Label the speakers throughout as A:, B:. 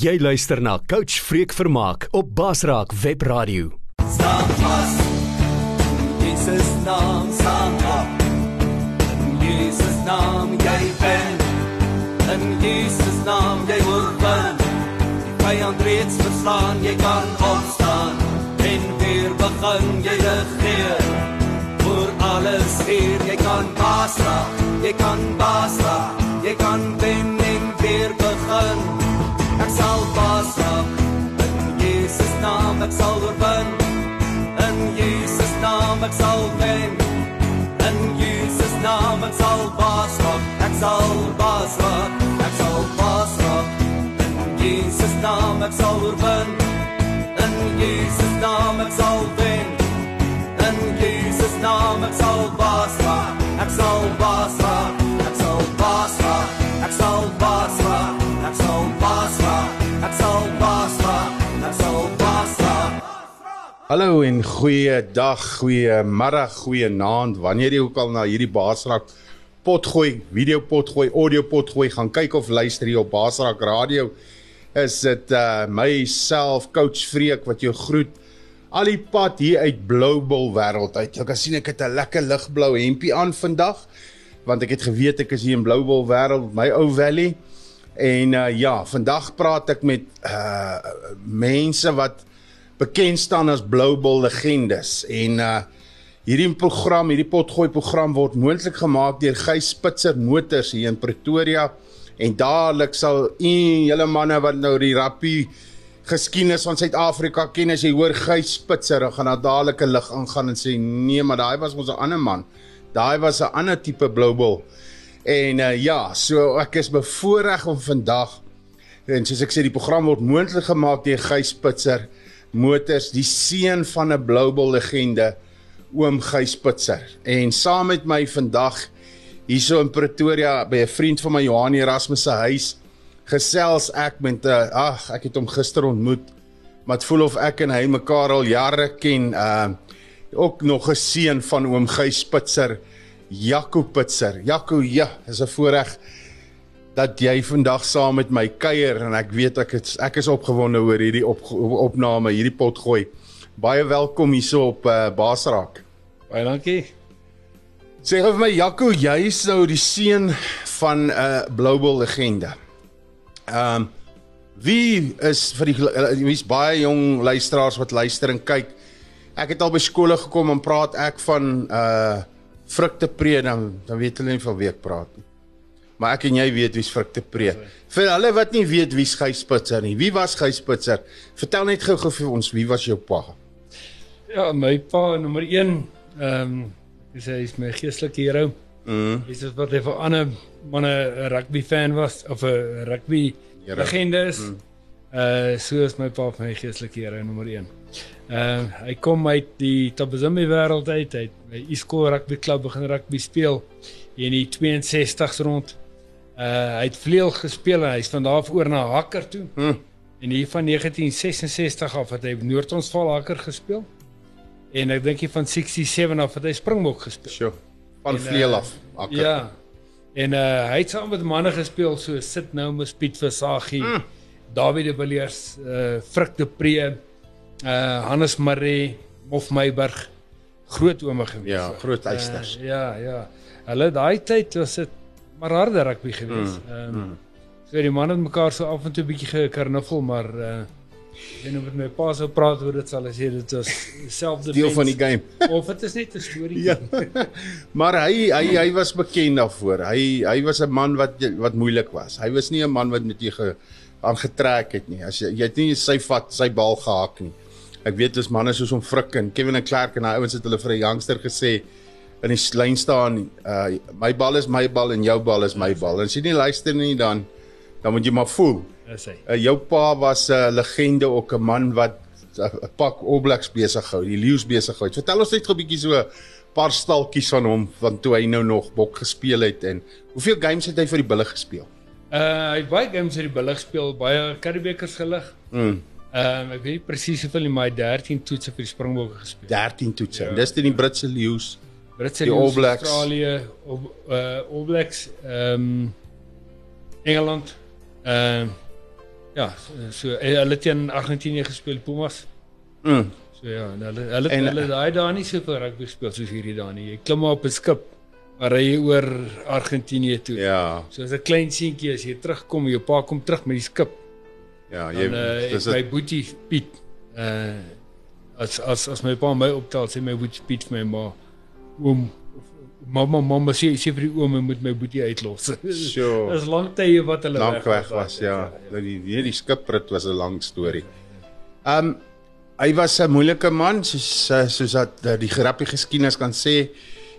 A: Jy luister na Coach Freek Vermaak op Basraak Web Radio.
B: Staan vas. Jesus naam staan op. In Jesus naam jy ben. In Jesus naam jy oorwin. Die vyand reeds verslaan, jy kan opstaan en weer begin jy regeer. Voor alles hier, jy kan baas raak, jy kan baas raak, ek sal oorwin. In Jesus naam ek sal wen. In Jesus naam ek sal baas raak. Ek sal baas raak. Ek sal baas raak. In Jesus naam ek sal oorwin. In Jesus naam ek sal wen. In Jesus naam ek sal baas raak. Ek sal baas raak.
C: Hallo en goeie dag, goeie middag, goeie aand. Wanneer jy ook al na hierdie Basraak potgooi, video potgooi, audio potgooi gaan kyk of luister hier op Basraak Radio, is dit uh myself coach Freek wat jou groet. Al die pad hier uit Bloubil wêreld uit. Jy kan sien ek het 'n lekker ligblou hempie aan vandag want ek het geweet ek is hier in Bloubil wêreld, my ou valley. En uh ja, vandag praat ek met uh mense wat bekend staan as Bloubil legendes en uh hierdie program, hierdie potgooi program word moontlik gemaak deur Gys Spitzer Motors hier in Pretoria en dadelik sal u julle manne wat nou die rugby geskiedenis van Suid-Afrika ken as jy hoor Gys Spitzer, gaan daar dadelik 'n lig aangaan en sê nee, maar daai was ons 'n ander man. Daai was 'n ander tipe Bloubil. En uh, ja, so ek is bevoorreg om vandag en soos ek sê die program word moontlik gemaak deur Gys Spitzer Motors, die seun van 'n Bloubil legende, oom Gys Spitzer. En saam met my vandag hierso in Pretoria by 'n vriend van my Johan Erasmus se huis gesels ek met 'n uh, ag, ek het hom gister ontmoet, maar dit voel of ek en hy mekaar al jare ken. Uh ook nog 'n seun van oom Gys Spitzer, Jaco Spitzer. Jaco, ja, is 'n voorreg dat jy vandag saam met my kuier en ek weet ek het, ek is opgewonde oor hierdie op, opname, hierdie potgooi. Baie welkom hierso op uh, Basraak.
D: Baie dankie.
C: Sê vir my Jaco, jy is nou die seun van 'n uh, Bloubil legende. Ehm um, wie is vir die wie's baie jong luisteraars wat luister en kyk. Ek het al by skole gekom en praat ek van uh vrugtepree dan dan weet hulle nie van wie ek praat nie. Maar ek en jy weet wie's vrugtepree. Vir hulle wat nie weet wie's Gys Spitzer nie. Wie was Gys Spitzer? Vertel net gou-gou vir ons wie was jou pa?
D: Ja, my pa nommer 1, ehm um, is hy is my geestelike hero.
C: Mm.
D: Dis is wat hy vir ander manne 'n rugby fan was of 'n rugby
C: Hero.
D: legende is. Mm. Uh so is my pa vir my geestelike hero nommer 1. Ehm uh, hy kom uit die Tabazimbi wêreld uit. Hy het by Isco rugby klub begin rugby speel in die 62s rond. Uh hy het vleuel gespeel en hy's van daar af oor na hakker toe.
C: Mm.
D: En hier van 1966 af het hy Noord-Transvaal hakker gespeel. En ek dink hier van 67 af het hy Springbok gespeel.
C: Sjoe. Van
D: En,
C: vleuel
D: uh,
C: af. Akker.
D: Ja. En uh hy het saam met manne gespeel so Sit Nou met Piet Versagie, mm. David de Villiers, uh Frikte Pre, uh Hannes Maree, Mof Meyburg, groot oome gewees.
C: Ja, groot eisters.
D: Uh, ja, ja. Hulle daai tyd was dit maar harde rugby gewees.
C: Mm,
D: Ehm um, so die manne het mekaar so af en toe 'n bietjie gekarnuffel, maar uh en op met my pa sou praat oor dit sal as jy dit was selfde
C: Deel van die game.
D: of dit is net 'n storie.
C: Ja. maar hy hy hy was bekend daarvoor. Hy hy was 'n man wat wat moeilik was. Hy was nie 'n man wat met jy ge, aangetrek het nie. As jy jy het nie sy vat sy bal gehak nie. Ek weet dis manne soos om Frik en Kevin en Clark en daai ouens het hulle vir 'n youngster gesê in die lyn staan, uh my bal is my bal en jou bal is my bal. En as jy nie luister nie dan dan moet jy maar voel.
D: Is hy.
C: Uh, jou pa was 'n uh, legende ook 'n man wat 'n pak All Blacks besig hou, die Lions besig hou. Vertel ons net gou 'n bietjie so 'n paar stalkies van hom van toe hy nou nog bok gespeel het en hoeveel games het hy vir die Bulle gespeel?
D: Uh hy het baie games uit die Bulle gespeel, baie Currybekers gelig.
C: Mm,
D: Ehm uh, ek weet nie presies hoeveel nie, maar hy het 13 toetse vir die Springbokke gespeel.
C: 13 toetse.
D: Ja.
C: Dis in die Britse Lions.
D: Britse
C: Die All Blacks.
D: Australië, of uh All Blacks, ehm um, Engeland. Ehm uh, Ja, so eh, hulle teen Argentinië gespeel, Pumas.
C: Mm.
D: So ja, en hulle hulle
C: En-
D: hulle daai daar nie soveel rugby speel soos hierdie daar nie. Jy klim maar op 'n skip maar ry jy oor Argentinië toe.
C: Ja,
D: So as 'n klein seentjie as jy terugkom, jou pa kom terug met die skip.
C: ja, jy
D: Dan uh,
C: dis
D: ek my boetie Piet uh as as as my pa my optel sê my boetie Piet vir my ma oom mamma mamma sê sê vir die oom hy moet my boetie uitlos.
C: Sure.
D: Dis lank tye wat hulle
C: lank weg
D: daar.
C: was, ja. Nou die hierdie skiprit was 'n lang storie. Um hy was 'n moeilike man soos soos dat die grappie geskiedenis kan sê.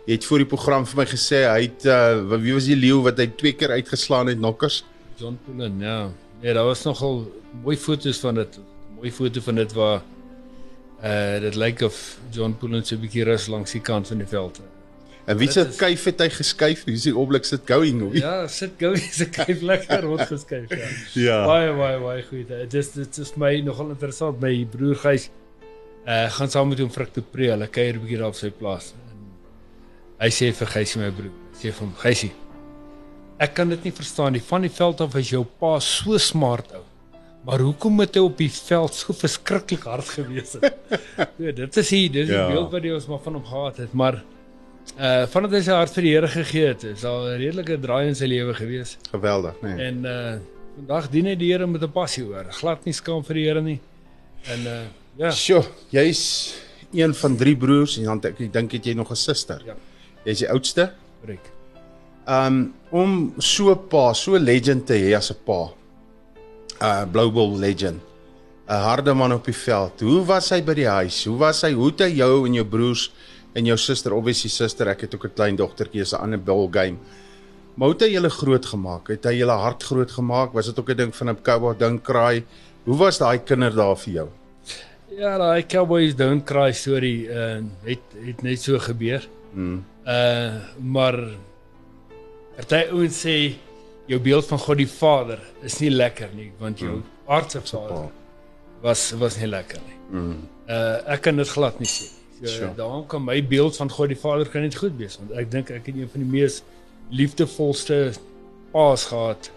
C: Jy het voor die program vir my gesê hy het uh, wie was die leeu wat hy twee keer uitgeslaan het nokkers?
D: John Pullen, ja. Nee, daar was nogal mooi foto's van dit. Mooi foto van dit waar uh dit lyk of John Pullen so 'n bietjie rus langs die kant van die veld.
C: En wie se kuif het hy geskuif? Hoe is die oomblik sit going hoe?
D: Ja, sit gou se kyk lekker rond geskuif ja.
C: Ja.
D: Baie baie baie goed. Dit is dit is my nogal interessant. My broer Gys uh gaan saam met hom vrugte pre. Hulle kuier 'n bietjie daar op sy plaas. En hy sê vir Gysie my broer, sê vir hom, Gysie, ek kan dit nie verstaan nie. Van die veld af was jou pa so smart ou. Maar hoekom het hy op die veld so verskriklik hard gewees het? ja, dit is hier, dis die
C: Ja.
D: beeld wat jy ons maar van hom gehad het, maar uh vandat hy sy hart vir die Here gegee het, is daar 'n redelike draai in sy lewe gewees.
C: Geweldig, nee.
D: En uh vandag dien hy die Here met 'n passie oor. Glad nie skaam vir die Here nie. En uh ja,
C: Sjoe, jy's een van drie broers en dan ek, dink het jy nog 'n suster.
D: Ja.
C: Jy's die oudste?
D: breek.
C: Um om so 'n pa, so legend te hê as 'n pa. 'n Global legend. 'n Harde man op die veld. Hoe was hy by die huis? Hoe was hy? Hoe het hy jou en jou broers en jou suster, obviously suster, ek het ook 'n klein dogtertjie, is 'n ander ball game. Maar hoe het hy julle groot gemaak? Het hy julle hart groot gemaak? Was dit ook 'n ding van 'n cowboy ding kraai? Hoe was daai kinder daar vir jou?
D: Ja, daai Cowboys don't cry storie uh het het net so gebeur.
C: Hmm.
D: Uh maar party ouens sê jou beeld van God die Vader is nie lekker nie want jou aardse Vader was was nie lekker nie.
C: Mm.
D: Uh ek kan dit glad nie sê. So
C: Sure.
D: daarom kan my beeld van God die Vader kan net goed wees want ek dink ek het een van die mees liefdevolste paas gehad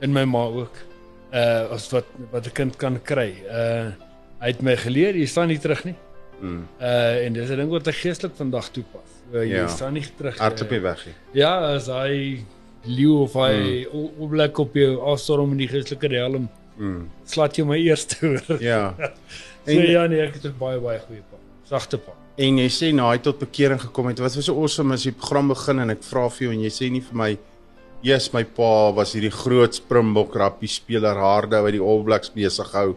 D: in my ma ook. Uh as wat wat 'n kind kan kry. Uh hy het my geleer jy staan nie terug nie.
C: Mm.
D: Uh en dis 'n ding wat ek geestelik vandag toepas. Uh, jy
C: Ja.
D: staan nie terug.
C: Hardloop
D: uh,
C: jy weg. nie.
D: Ja, as hy leeu of hy mm. oplek op jou afstorm in die geestelike helm,
C: Mm.
D: slaat jy my eerste hoor.
C: Ja.
D: so ja nee, ek het 'n baie baie goeie pa. Sagte pa.
C: En jy sê nou hy tot bekering gekom het. Wat was so awesome as die program begin en ek vra vir jou en jy sê nie vir my Yes, my pa was hierdie groot Springbok rugby speler harde wat die All Blacks besig hou.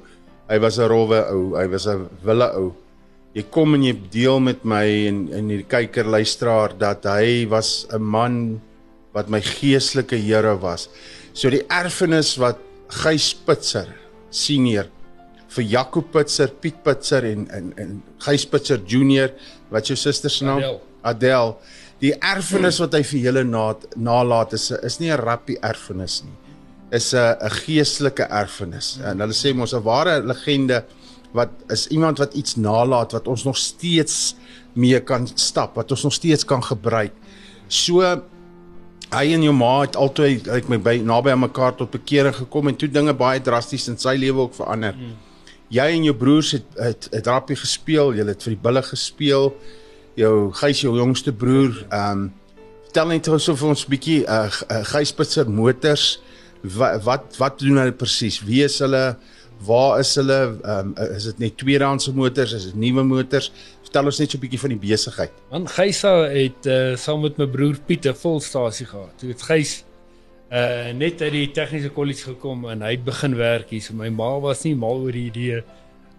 C: Hy was 'n rowwe ou, hy was 'n wille ou. Jy kom en jy deel met my en en die kyker luisteraar dat hy was 'n man wat my geestelike Here was. So die erfenis wat Gys Spitzer senior vir Jaco Pitser, Piet Pitser en en en Gys Pitser junior, wat jou suster se naam?
D: Adel.
C: Adel. Die erfenis wat hy vir julle na, nalaat is is nie 'n rappie erfenis nie. Is 'n 'n geestelike erfenis. En hulle sê mos 'n ware legende wat is iemand wat iets nalaat wat ons nog steeds mee kan stap, wat ons nog steeds kan gebruik. So hy en jou ma het altyd ek my by naby aan mekaar tot bekering gekom en toe dinge baie drasties in sy lewe ook verander. Mm. Jy en jou broers het het, het rappie gespeel, julle het vir die bulle gespeel. Jou Gys jou jongste broer, ehm um, vertel net ons of ons 'n bietjie uh, uh Gyspitser motors wat wat wat doen hulle presies? Wie is hulle? Waar is hulle? Ehm um, is dit net tweedehandse motors? Is dit nuwe motors? Vertel ons net so 'n bietjie van die besigheid.
D: Man Gysa het uh, saam met my broer Piet 'n volstasie gehad. Toe het Gys uh net uit die tegniese kollege gekom en hy het begin werk hier. So my ma was nie mal oor die idee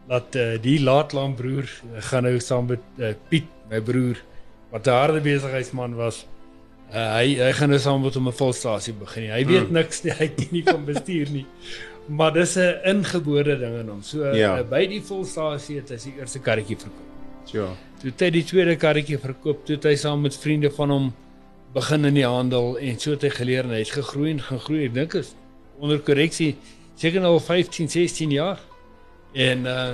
D: dat uh, die laatlaan broer uh, gaan nou saam met uh, Piet, my broer wat 'n harde besigheidsman was. Uh, hy hy gaan nou saam met hom 'n volstasie begin. Hy weet mm. niks nie, hy ken nie van bestuur nie. Maar dis 'n ingebore ding in hom. So
C: ja.
D: uh, by die volstasie het hy sy eerste karretjie verkoop.
C: Ja.
D: Toe het hy die tweede karretjie verkoop, toe het hy saam met vriende van hom begin in die handel en so het hy geleer en hy het gegroei en gegroei. Ek dink is onder korreksie seker al 15, 16 jaar. En uh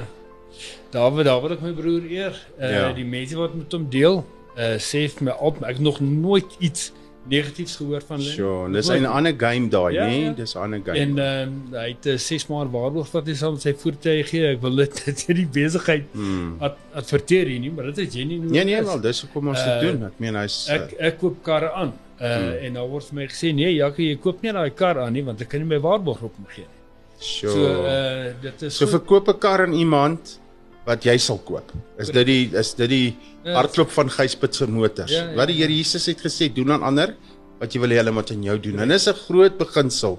D: daar word daar word ek my broer eer. Uh
C: Ja.
D: die mense wat met hom deel, uh sê vir my op ek nog nooit iets negatiefs gehoor van hulle.
C: Sure, en dis 'n ander game daai,
D: Ja,
C: nê?
D: ja.
C: Dis 'n ander game.
D: En ehm um, hy het 'n 6 maand waarborg wat hy saam sy voertuie gee. Ek wil dit dit is die besigheid
C: Hmm.
D: ad, adverteer hier nie, maar dit is genuine.
C: Nee nee, wel, dis hoekom ons dit
D: Uh,
C: doen. Ek meen hy's
D: Ek ek koop karre aan. Uh
C: Hmm.
D: en dan word vir my gesê nee, Jackie, jy koop nie daai kar aan nie want ek kan nie my waarborg op hom gee nie.
C: sure.
D: So uh dit is
C: So
D: goed.
C: verkoop 'n kar aan iemand wat jy sal koop. Is dit die is dit die
D: Ja.
C: hartklop van Gysbit se motors.
D: Ja, ja.
C: Wat die Here Jesus het gesê, doen aan ander wat jy wil hê hulle moet aan jou doen. En dis 'n groot beginsel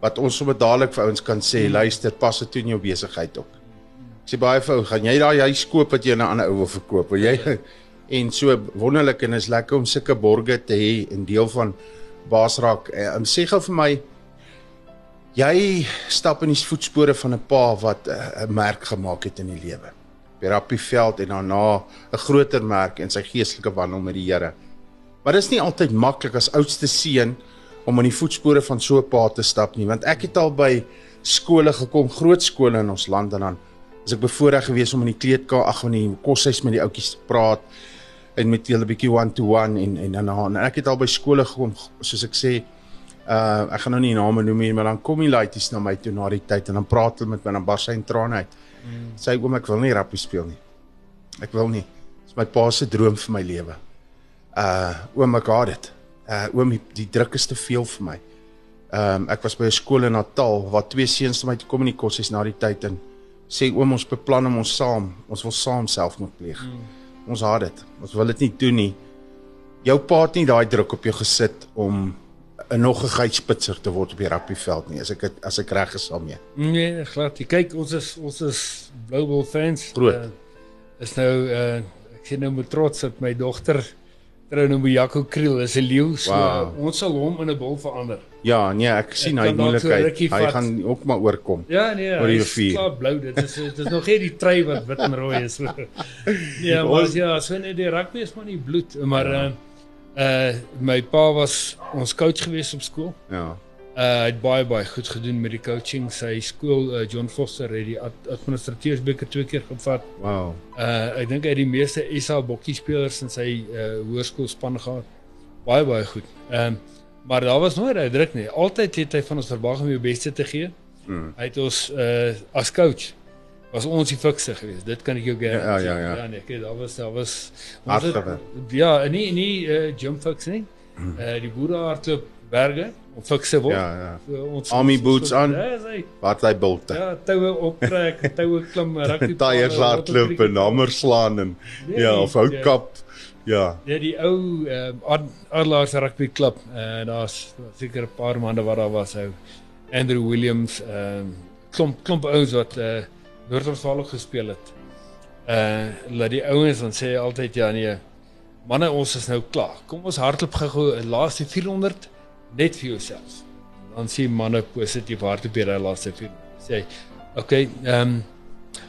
C: wat ons sommer dadelik vir ouens kan sê, luister, pas dit toe in jou besigheid op. Ek sê baie vir ou, gaan jy daai huis koop wat jy aan 'n ander ou wil verkoop? Wil jy en so wonderlik en is lekker om sulke borge te hê en deel van Baasraak. Ehm sê gou vir my Jy stap in die voetspore van 'n pa wat eh, 'n merk gemaak het in die lewe. By Rappieveld en daarna 'n groter merk in sy geestelike wandel met die Here. Maar dit is nie altyd maklik as oudste seun om in die voetspore van so 'n pa te stap nie, want ek het al by skole gekom, groot skole in ons land en dan is ek bevoorreg geweest om in die kleedkamer ag in die koshuis met die ouetjies te praat en met hulle 'n bietjie one to one en en dan en ek het al by skole gekom soos ek sê uh ek gaan nou nie name noem nie, maar dan kom die laities na my toe na die tyd en dan praat hulle met my en dan bars hy in trane uit. Mm. Sê oom ek wil nie rappie speel nie. Ek wil nie. Dis my pa se droom vir my lewe. Uh oom ek haat dit. Uh oom die, die druk is te veel vir my. Ehm um, ek was by 'n skool in Natal waar twee seuns na my toe kom in die koshuis na die tyd en sê oom ons beplan om ons saam, ons wil saam selfmoord pleeg. Mm. Ons haat dit. Ons wil dit nie doen nie. Jou pa het nie daai druk op jou gesit om 'n nog 'n geitspitser te word op die rugbyveld nie. As ek het, as ek reg is daarmee.
D: Nee, glad. nie. Kyk, ons is ons is Global fans.
C: Groot.
D: Uh, is nou uh ek sien nou met trots dat my dogter trou nou met Jaco Kriel, is 'n leeu. So
C: Wow.
D: uh, ons sal hom in 'n bul verander.
C: Ja, nee, ek sien hy moeilikheid. Hy
D: vat.
C: gaan ook maar oorkom.
D: Ja, nee,
C: Oor die rivier.
D: klaar blou. Dit is dit is nog nie die trui wat wit en rooi is. ja, maar ja, so net die rugby is maar nie bloed, maar uh uh my pa was ons coach gewees op skool.
C: Ja.
D: Uh hy het baie baie goed gedoen met die coaching. Sy skool uh, John Foster het die ad administrateursbeker twee keer gevat.
C: Wow.
D: Uh ek dink hy het die meeste SA bokkie spelers in sy uh hoërskoolspan gehad. Baie baie goed. Ehm um, maar daar was nooit hy druk nie. Altyd het hy van ons verwag om jou beste te gee.
C: Mm.
D: Hy het ons uh as coach was ons die fikse geweest. Dit kan ek jou garandeer.
C: Ja, ja, ja.
D: Ja nee, kyk, daar was daar was
C: Hard
D: het-. Ja, nie nie uh gym fix nie. Uh die boere hardloop berge om fikse word.
C: Ja, ja.
D: So, ons
C: Army boots aan.
D: Ja, is hy.
C: Wat hy bulte.
D: Ja, toue optrek, toue klim, rugby.
C: Tyres hardloop en hamer slaan en
D: Nee,
C: ja,
D: nee,
C: of hou
D: ja.
C: kap. Ja.
D: Ja, die ou ehm um, Adelaars rugby klub. Uh, daar's seker 'n paar maande wat daar was ou Andrew Williams, ehm um, klomp klomp ouens wat uh Noord-Westvale gespeel het. Uh laat die ouens dan sê altyd ja nee. Manne, ons is nou klaar. Kom ons hardloop gou-gou 'n laaste 400 net vir jouself. Dan sien manne positief hardloop hier daai laaste 400. Sê, okay, ehm um,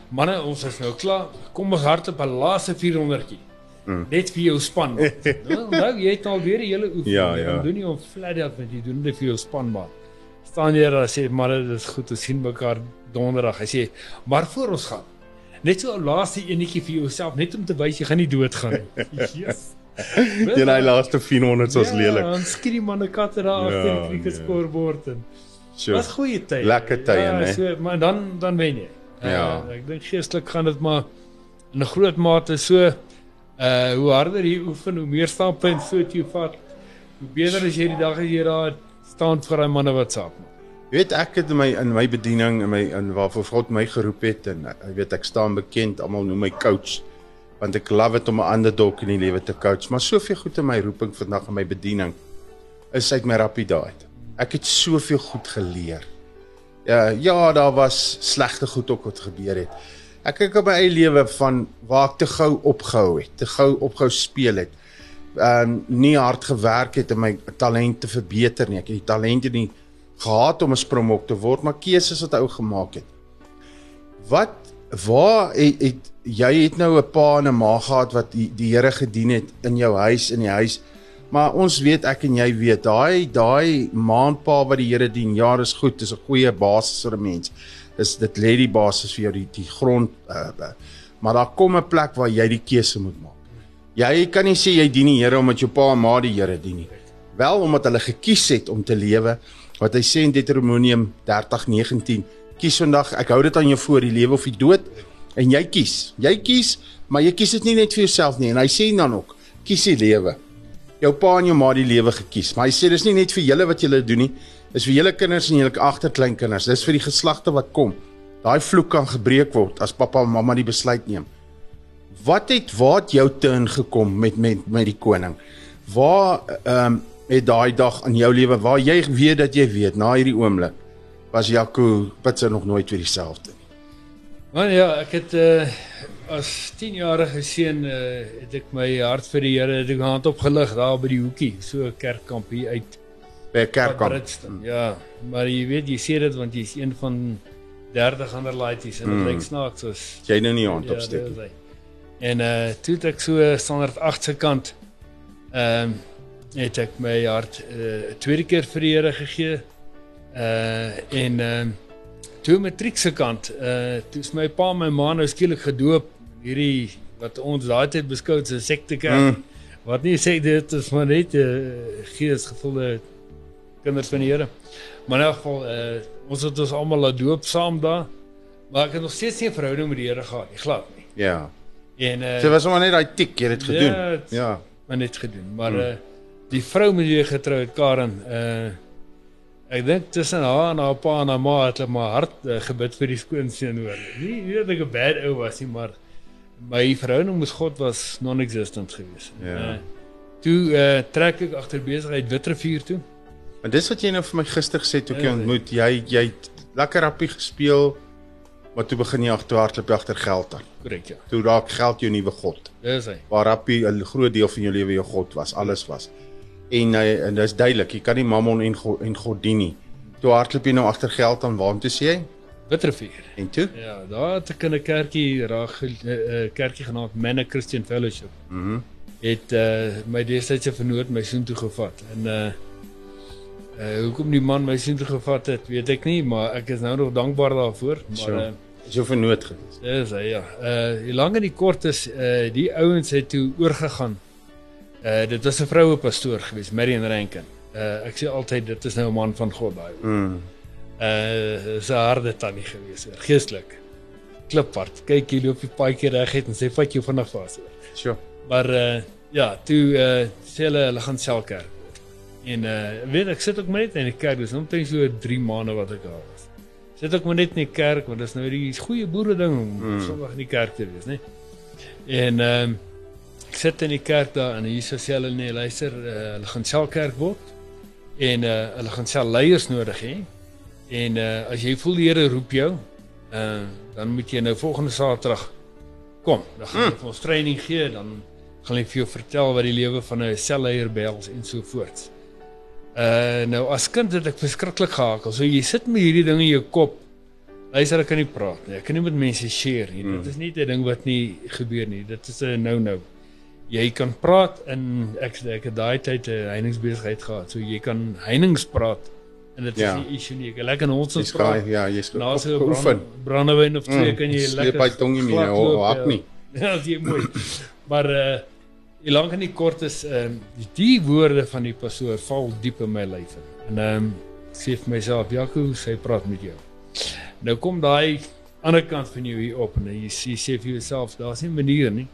D: manne, ons is nou klaar. Kom ons hardloop 'n laaste 400tjie net vir jou span. nou, nou jy het al weer die hele oefening.
C: Ja,
D: Jy
C: ja.
D: gaan doen nie om flat out met jy doen dit vir jou spanmaat. Staan jy daar sê maar dit is goed, ons sien mekaar donderdag. Hy sê maar voor ons gaan. Net so 'n laaste enetjie vir jouself net om te wys jy gaan nie doodgaan nie. Jesus.
C: Teen hy laaste 400 was lelik.
D: Ja, skiet die manne katte daar agter
C: Ja,
D: die cricket
C: nee.
D: scorebord en
C: Sure.
D: was goeie tye.
C: Lekker tye,
D: ja,
C: né?
D: So, maar dan dan wen jy.
C: Ja.
D: Uh, ek dink geestelik gaan dit maar in 'n groot mate so uh hoe harder jy oefen, hoe meer standpunt voet jy vat, hoe beter is jy die dag as jy daar staan vir daai manne wat saap maak.
C: Weet ek het in my in my bediening in my in waarvoor God my geroep het en jy weet ek staan bekend almal noem my coach want ek love dit om 'n ander dok in die lewe te coach maar soveel goed in my roeping vandag in my bediening is uit my rappie daai. Ek het soveel goed geleer. Ja ja daar was slegte goed ook wat gebeur het. Ek kyk op my eie lewe van waar ek te gou opgehou het, te gou opgehou speel het. Ehm um, nie hard gewerk het om my talent te verbeter nie. Ek het die talente nie gehad om 'n springbok te word, maar keuses wat ou gemaak het. Wat waar het, het jy het nou 'n pa en 'n ma gehad wat die, die Here gedien het in jou huis in die huis. Maar ons weet ek en jy weet daai daai ma en pa wat die Here dien, ja, dis goed, dis 'n goeie basis vir 'n mens. Dis dit lê die basis vir jou die die grond uh, maar daar kom 'n plek waar jy die keuse moet maak. Jy kan nie sê jy dien die Here omdat jou pa en ma die Here dien nie. Wel omdat hulle gekies het om te lewe wat hy sê in Deuteronomium 30:19. Kies vandag, ek hou dit aan jou voor, die lewe of die dood en jy kies. Jy kies, maar jy kies dit nie net vir jouself nie en hy sê dan ook, kies die lewe. Jou pa en jou ma die lewe gekies, maar hy sê dis nie net vir julle wat julle doen nie, dis vir julle kinders en julle agterkleinkinders. Dis vir die geslagte wat kom. Daai vloek kan gebreek word as pappa en mamma die besluit neem. Wat het waar het jou turn gekom met met met die koning? Waar ehm um, het daai dag in jou lewe waar jy weet dat jy weet na hierdie oomblik was Jaco Pitser nog nooit weer dieselfde nie.
D: Man ja, ek het uh as 10-jarige seun uh het ek my hart vir die Here het ek hand opgelig daar by die hoekie, so 'n kerkkamp hier uit
C: by 'n kerkkamp.
D: Britston. Ja, maar jy weet jy sê dit want jy's een van 30 ander laities en dit
C: Mm.
D: lyk snaaks soos
C: Jy nou nie hand
D: Ja,
C: opsteek nie.
D: hy. En uh toe het ek so standaard 8 se kant ehm het ek my hart uh tweede keer vir die Here gegee. Uh en ehm toe matriek se kant uh toe is my pa en my ma nou skielik gedoop hierdie wat ons daai tyd beskou as 'n sektekerk.
C: Mm.
D: Wat nie sê dit is maar net 'n uh, geesgevulde kinders van die Here. Maar in elk geval uh ons het ons almal laat doop saam daar. Maar ek het nog steeds nie 'n verhouding met die Here gehad nie, glad nie.
C: Ja.
D: En uh
C: So was sommer net daai tik jy het dit gedoen.
D: Ja, het-
C: Ja.
D: maar net gedoen. Maar
C: Hmm.
D: uh die vrou met wie ek getrou het, Karen, uh ek dink tussen haar en haar pa en haar ma het hulle maar hard uh, gebid vir die skoonseun hoor. Nie nie dat ek 'n bad ou was nie, maar my verhouding met God was non-existent geweest.
C: Ja.
D: Uh, toe uh trek ek agter besigheid Witrifuur toe.
C: En dis wat jy nou vir my gister gesê toe ek jou
D: Ja,
C: ontmoet. Jy jy lekker rappie gespeel, maar toe begin jy agter hardloop agter geld aan.
D: Korrek ja.
C: Toe raak geld jou nuwe god.
D: Dis hy.
C: Waar rappie 'n groot deel van jou lewe jou god was, alles was. En hy en dis duidelik, jy kan nie mammon en god, en god dien nie. Toe hardloop jy nou agter geld aan, waarom toe sê jy?
D: Witrifuur.
C: En toe?
D: Ja, daar het ek in 'n kerkie raak 'n uh, kerkie genaamd Manna Christian Fellowship.
C: Mhm.
D: het uh, my destydse vernoot my seun toe gevat en uh uh hoekom die man my seun toe gevat het, weet ek nie, maar ek is nou nog dankbaar daarvoor. Maar
C: Sure.
D: uh
C: jou vernoot gewees.
D: dis hy ja. Uh die lang en die kort is uh die ouens het toe oorgegaan. Uh dit was 'n vroue pastoor geweest, Marion Rankin. Uh ek sê altyd dit is nou 'n man van God daai.
C: Mm.
D: Uh sy harde tannie geweest, geestelik. Kliphard. Kyk, jy loop die paadjie reguit en sê vat jou vinnig vas. hoor.
C: Sure.
D: Maar uh ja, toe uh sê hulle hulle gaan selfkerk word. En uh weet ek sit ook maar net in die kerk, dis omtrent so 3 maande wat ek daar was. Sit ook maar net in die kerk want dis nou die goeie boere ding om
C: Mm.
D: Sondag in die kerk te wees, né? En ehm um, sit in die kerk daar en hier sê hulle nee, luister, uh, hulle gaan selfkerk word en uh hulle gaan self leiers nodig hê. En uh as jy voel die Here roep jou, uh dan moet jy nou volgende Saterdag kom. Dan gaan hulle vir ons training gee, dan gaan hulle vir jou vertel wat die lewe van 'n selleier behels en so voort. Uh nou as kind het ek verskriklik gehakel. So jy sit met hierdie ding in jou kop. Luister, ek kan nie praat nie. Ek kan nie met mense share nie.
C: Mm.
D: Dit is nie 'n ding wat nie gebeur nie. Dit is 'n no-no. Jy kan praat in ek ek het daai tyd 'n heiningsbesigheid gehad. So jy kan heinings praat en dit
C: Ja.
D: is nie issue nie. Ek lekker ons
C: Jy's
D: praat.
C: gaai, ja, jy's
D: Na so 'n brand, brandewyn of twee
C: Mm,
D: kan jy
C: sleep
D: lekker
C: hy tongie mee,
D: glad
C: ho-
D: loop,
C: hak
D: ja.
C: nie.
D: Ja, dit is mooi. maar uh die lank en die kort is ehm um, die woorde van die pastoor val diep in my lyf in. En ehm um, sê vir myself, Jaco, sy praat met jou. Nou kom daai ander kant van jou hier op en jy sê, sê vir jouself, daar's nie manier nie.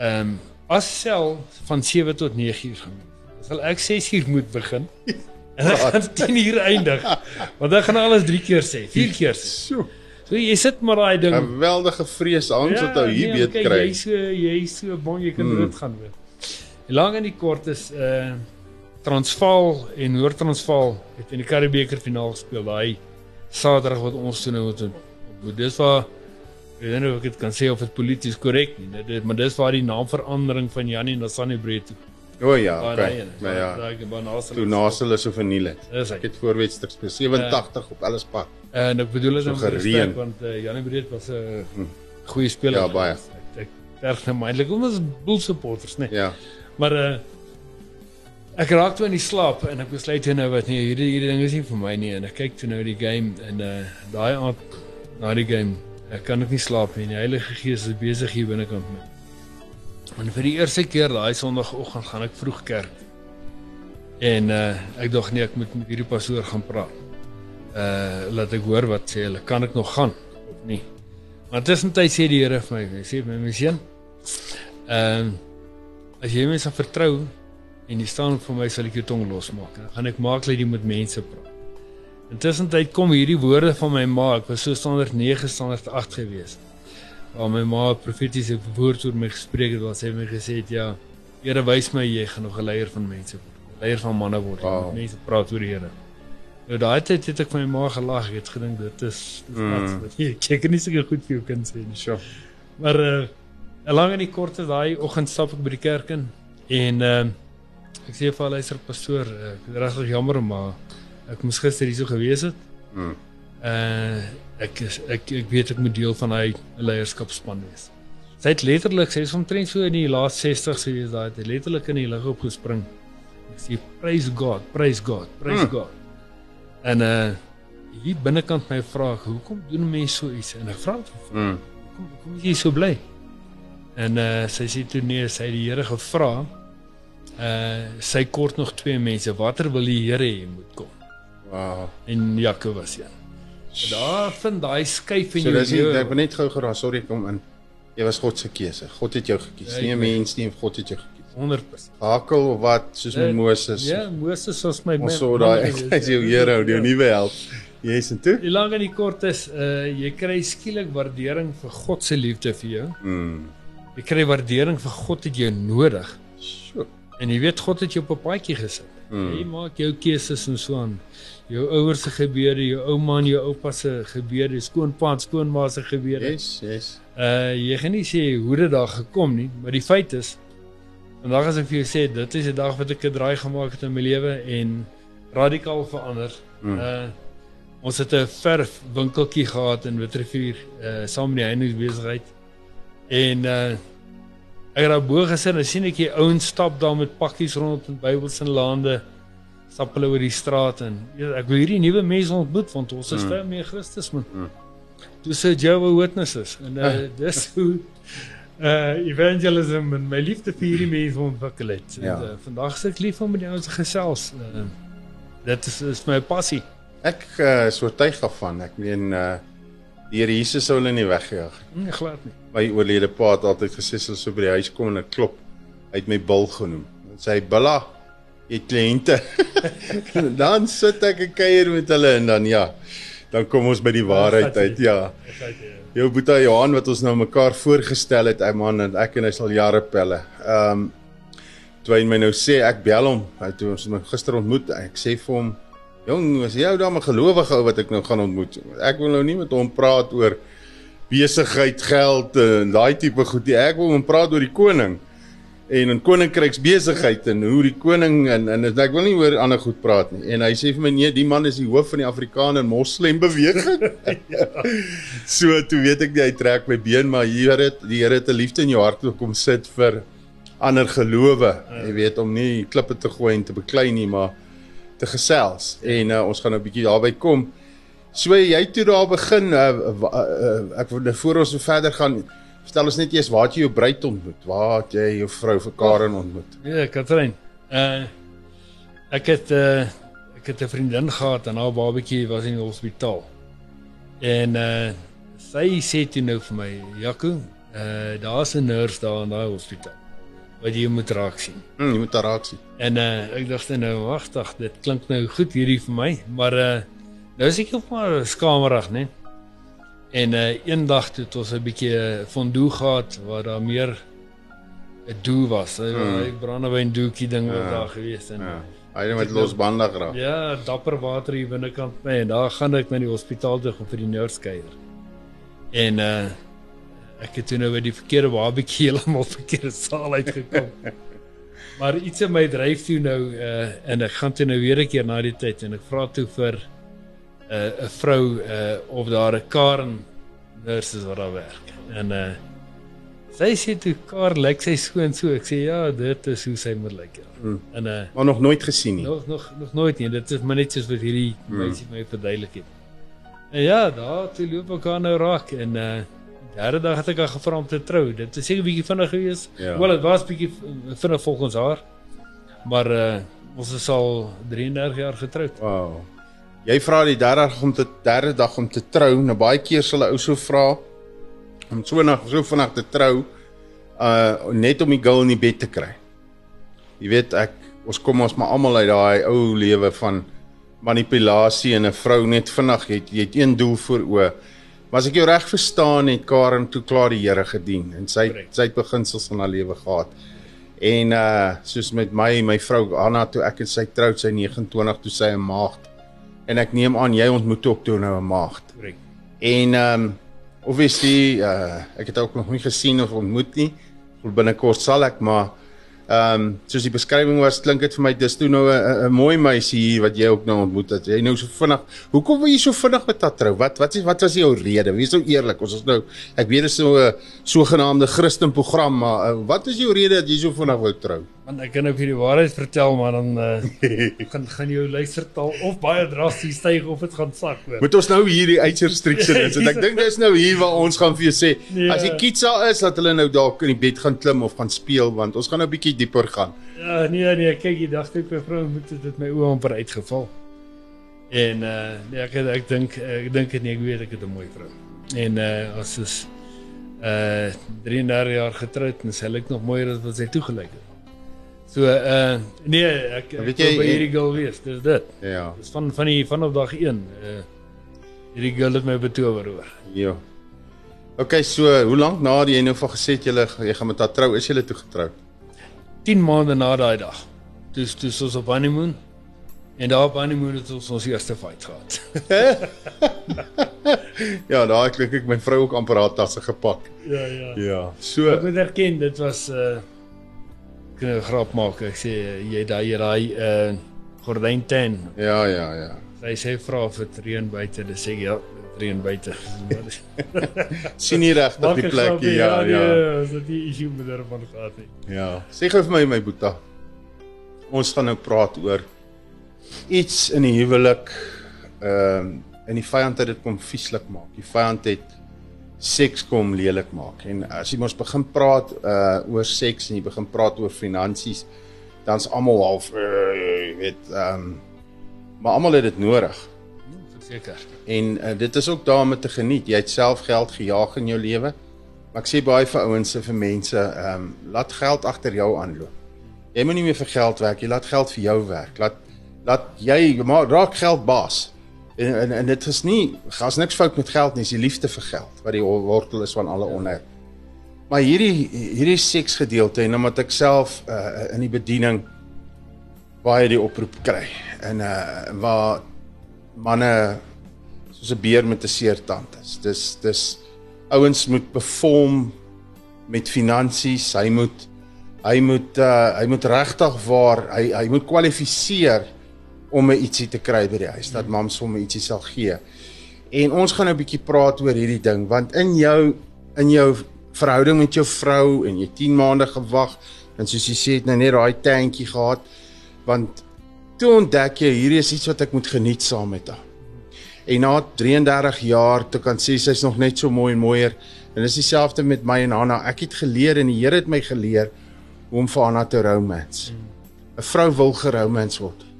D: Ehm um, as sel van 7 tot 9 uur gaan. Dan sal ek 6 uur moet begin. En ek gaan 10 uur eindig. Want ek gaan alles 3 keer sê, 4 keer sê.
C: So,
D: So jy sit maar daai ding.
C: geweldige vrees angs wat ou hier
D: nee,
C: beet
D: kyk,
C: kry.
D: Jy so jy so bang jy kan
C: Hmm.
D: dit gaan weet. Die lang en die kort is uh Transvaal en Noord-Transvaal het in die Karibebeker finaal gespeel. Daai Saterdag wat ons toe nou moet. Dis waar ek weet nie of ek dit kan sê of dit polities korrek nie, nee, dit, maar dis waar die naamverandering van Janie na Sunny Breed toe.
C: O ja,
D: Waar
C: okay.
D: daai
C: Maar ja,
D: daai gebaan Nasel.
C: toe Nasel is so verniel het. Ek het voorwedster speel 87 op alles pad.
D: En ek bedoel dit
C: So
D: nou respek want uh, Janie Breed was 'n
C: Hm.
D: goeie speler.
C: Ja, baie.
D: Ek ek erg nou eintlik ons is Bull supporters, nee.
C: Ja.
D: Maar uh ek raak toe in die slaap en ek besluit toe nou wat nee, hierdie hierdie ding is nie vir my nie en ek kyk toe nou die game en uh daai aand na die game ek kan ook nie slaap nie. Die Heilige Gees is besig hier binnekant my. En vir die eerste keer daai Sondagoggend gaan ek vroeg kerk. En uh ek dog nee, ek moet met hierdie pastoor gaan praat. Uh laat ek hoor wat sê hulle, kan ek nog gaan of nie? Maar tussentyd sê die Here vir my, hy sê my seun, ehm as jy my sal vertrou en jy staan vir my sal ek jou tong losmaak. Dan gaan ek maak dat jy met mense praat. Intussen tyd kom hierdie woorde van my ma, ek was so standaard 9, standaard 8 gewees. Waar my ma 'n profetiese woord oor my gespreek het, wat sy my gesê het, ja, Here wys my jy gaan nog 'n leier van mense word. Leier van manne word.
C: Wow.
D: Mense praat oor die Here. Nou daai tyd het ek vir my ma gelag, ek het gedink dit is
C: Mm.
D: wat jy kan nie seker goed vir jou kind sê nie.
C: Sjoe.
D: Maar uh lank en die kort is daai oggend stap ek by die kerk in en uh ek sê vir hulle luister pastoor, uh, ek regtig jammer maar ek moes gister hierso gewees het.
C: Mm.
D: Uh ek is ek ek weet ek moet deel van hy leierskapspan wees. Sy het letterlik, sy is omtrent so in die laaste 60s gewees daai het letterlik in die lug opgespring. Ek sê praise God, praise God, praise
C: Mm.
D: God. En uh hier binnekant my vra ek, hoekom doen mense so iets? En ek vra vir
C: Mm.
D: kom kom jy so bly? En uh sy sê toe nee, sy het die Here gevra. Uh sy kort nog twee mense. Watter wil die Here hê moet kom?
C: Wow.
D: En Jakob was een. So daar vind daai skuif in
C: So
D: jou
C: dis nie
D: lewe.
C: ek wil net gou geraas, sorry kom in. Jy was God se keuse. God het jou gekies.
D: Ja,
C: Nie
D: ek
C: 'n
D: weet.
C: mens nie, God het jou gekies.
D: 100%.
C: Hakel of wat soos met
D: Ja,
C: Moses.
D: Ja, Moses was my
C: Ons sou daai hy's jou Here, jou nuwe held. Jy's en toe?
D: Die lang en die kort is uh jy kry skielik waardering vir God se liefde vir jou.
C: Mm.
D: Jy kry waardering vir God het jou nodig.
C: Sjoe.
D: En jy weet God het jou op 'n paadjie gesit.
C: Mm.
D: Jy maak jou keuses en so aan. Jou ouers se gebeure, jou ouma en jou oupa se gebeure, skoonpa en skoonma se gebeure.
C: Yes, yes.
D: Uh jy gaan nie sê hoe dit daar gekom nie, maar die feit is vandag as ek vir jou sê dit is 'n dag wat ek 'n draai gemaak het in my lewe en radikaal verander.
C: Mm.
D: Uh ons het 'n verf winkeltjie gehad in Witrifuur uh saam met die heiningsbesigheid. En uh ek het daar bo gesit en sien ek hier ouens stap daar met pakkies rond in Bybels en lande stap hulle oor die straat en ja, ek wil hierdie nuwe mense ontmoet want ons is
C: Mm.
D: mm. mee Christus man.
C: Mm.
D: Toe sê Jehovah Witnesses en uh, dis hoe uh evangelism en my liefde vir hierdie mense ontwikkel het. En,
C: Ja.
D: uh, vandag is ek lief om met ouens te gesels. Uh, dit is is my passie.
C: Ek uh, is oortuig daarvan. Ek meen uh die Here Jesus sou hulle nie weggejaag nie.
D: Nee, glad nie.
C: My oorlede pa het altyd gesê as hulle so by die huis kom en ek klop, hy het my bil genoem. Dan sê hy Billa, jy kliënte. dan sit ek en kuier met hulle en dan ja, dan kom ons by die waarheid uit. Ja. Jou boetie Johan wat ons nou mekaar voorgestel het, hy man en ek en hy sal jare pelle. Ehm um, toe hy my nou sê ek bel hom, hy toe ons hom gister ontmoet, ek sê vir hom, "Jong, is jy ou dan 'n gelowige ou wat ek nou gaan ontmoet? Ek wil nou nie met hom praat oor besigheid, geld en daai tipe goed nie. Ek wil hom praat oor die koning en 'n koninkryks besigheid en hoe die koning en en ek wil nie oor ander goed praat nie. En hy sê vir my nee, die man is die hoof van die Afrikaner Moslem beweging. So toe weet ek nie, hy trek my been, maar hier het die Here het 'n liefde in jou hart gekom sit vir ander gelowe. Jy weet om nie klippe te gooi en te beklei nie, maar te gesels. En uh, ons gaan nou 'n bietjie daarby kom. So jy toe daar begin uh, uh, uh, ek wil voor ons verder gaan vertel ons net eers waar het jy jou bruid ontmoet? Waar het jy jou vrou vir Karen ontmoet?
D: Ja, Katrein. Uh ek het uh ek het 'n vriendin gehad en haar babatjie was in die hospitaal. En uh sy sê toe nou vir my, Jaco, uh daar's 'n nurse daar in daai hospitaal wat jy moet raak sien.
C: Hm, jy moet daar raak sien.
D: En uh ek dink nou wagtig, dit klink nou goed hierdie vir my, maar uh nou is ek op maar skamerig, né? En uh eendag het ons 'n bietjie uh, fondue gehad waar daar meer 'n doel was. Hy
C: Hmm.
D: mm. brandewyn doekie ding was
C: Ja.
D: daar gewees en
C: Ja. Hy het met losbandig raak.
D: Ja, dapper water hier binnekant my en daar gaan ek na die hospitaal toe om vir die nurse kuier. En uh ek het toe nou by die verkeerde barbecue heeltemal verkeerde saal uitgekom. maar iets in my dryf toe nou uh en ek gaan toe nou weer 'n keer na die tyd en ek vra toe vir 'n uh, 'n vrou uh of daar 'n Karen nurse is wat daar werk. En uh sy sê toe Karen lyk sy skoon so. Ek sê ja, dit is hoe sy moet lyk. Ja.
C: Hmm.
D: En uh
C: Maar nog nooit gesien nie.
D: Nog nog nog nooit nie. Dit is maar net soos wat hierdie
C: Hmm.
D: meisie my verduidelik het. En ja, daar toe loop ek aan nou raak en uh derde dag het ek haar gevra om te trou. Dit is seker 'n bietjie vinnig geweest.
C: Ja.
D: Wel, dit was bietjie vinnig volgens haar. Maar uh Ons is al 33 jaar getroud.
C: Wow. Jy vra die derde dag om te derde dag om te trou. Nou baie keer sal 'n ou so vra om so vinnig so vinnig te trou uh net om die girl in die bed te kry. Jy weet ek ons kom ons maar almal uit daai ou lewe van manipulasie en 'n vrou net vinnig het jy het een doel voor oë. Maar as ek jou reg verstaan het Karen toe klaar die Here gedien en sy
D: Correct.
C: sy het beginsels in haar lewe gehad. En uh soos met my my vrou Anna toe ek en sy troud sy 29 toe sy 'n maagd. En ek neem aan jy ontmoet ook toe nou 'n maagd.
D: Korrek.
C: En um obviously uh ek het ook nog nie gesien of ontmoet nie. Vir binnekort sal ek maar um soos die beskrywing was klink dit vir my dis toe nou 'n mooi meisie hier wat jy ook nou ontmoet het. Jy nou so vinnig. Hoekom wil jy so vinnig met haar trou? Wat wat is wat was jou rede? Wees nou eerlik. Ons is nou ek weet dit is so 'n sogenaamde Christen program, maar uh, wat is jou rede dat jy so vinnig wou trou?
D: Want ek kan nou vir die waarheid vertel, maar dan uh, gaan gaan jou luistertaal of baie drasties styg of dit gaan sak hoor.
C: Moet ons nou hier die restriction is ek dink dis nou hier waar ons gaan vir jou sê
D: Ja.
C: as die kitsa is dat hulle nou dalk in die bed gaan klim of gaan speel want ons gaan nou 'n bietjie dieper gaan.
D: Ja, nee nee, kyk, dag toe ek my vrou moet dit my oë amper uitgeval. En uh nee, ek ek dink ek dink dit nie, ek weet ek het 'n mooi vrou. En uh as is uh 33 jaar getroud en sy lyk nog mooier as wat sy toegelyk het. So uh nee, ek ek
C: Weet jy-
D: by hierdie girl wees. Dis dit.
C: Ja.
D: Dis van van die vanaf dag 1. Uh hierdie girl het my betower hoor.
C: Ja. OK, so hoe lank na jy nou van gesê het jy jy gaan met haar trou, is jy toe getroud?
D: 10 maande na daai dag. Dis dis ons op honeymoon. En daar op honeymoon het ons ons eerste fight gehad.
C: Ja, daar klink ek my vrou ook amper haar tasse gepak.
D: ja, ja.
C: Ja. So
D: Ek moet erken dit was uh kan 'n grap maak. Ek sê jy daai daai uh gordyn ten.
C: ja, ja, ja.
D: Sy sê vra of dit reën buite, dis sê ja, dit reën buite.
C: sien nie regtig die plek hier. Ja, ja.
D: Nee, so die issue met daarvan gehad nie.
C: Ja. Sê gou vir my my boetie. Ons gaan nou praat oor iets in die huwelik ehm um, en die vyand het dit kom vieslik maak. Die vyand het seks kom lelik maak. En as jy mos begin praat uh oor seks en jy begin praat oor finansies, dan's almal half uh, jy weet ehm um, maar almal het dit nodig.
D: Verseker.
C: En uh, dit is ook daarmee te geniet. Jy het self geld gejaag in jou lewe. Maar ek sê baie vir ouens en vir mense, ehm um, laat geld agter jou aanloop. Jy moet nie meer vir geld werk, jy laat geld vir jou werk. Laat laat jy maar raak geld baas. En en, en dit is nie gas niks fout met geld nie, dis die liefde vir geld wat die wortel is van alle onheil. Maar hierdie hierdie seks gedeelte en omdat ek self uh, in die bediening baie die oproep kry en uh waar manne soos 'n beer met 'n seer tand is. Dis dis ouens moet perform met finansies. Hy moet hy moet uh hy moet regtig waar hy hy moet kwalifiseer om 'n ietsie te kry by die huis dat mam sommer ietsie sal gee. En ons gaan nou 'n bietjie praat oor hierdie ding want in jou in jou verhouding met jou vrou en jy 10 maande gewag en soos jy sê het nou net daai tandjie gehad want toe ontdek jy hierdie is iets wat ek moet geniet saam met haar. En na 33 jaar toe kan sê sy's nog net so mooi en mooier. En dis dieselfde met my en Hanna. Ek het geleer en die Here het my geleer hoe om vir Hanna te romance. 'n Vrou wil geromance word.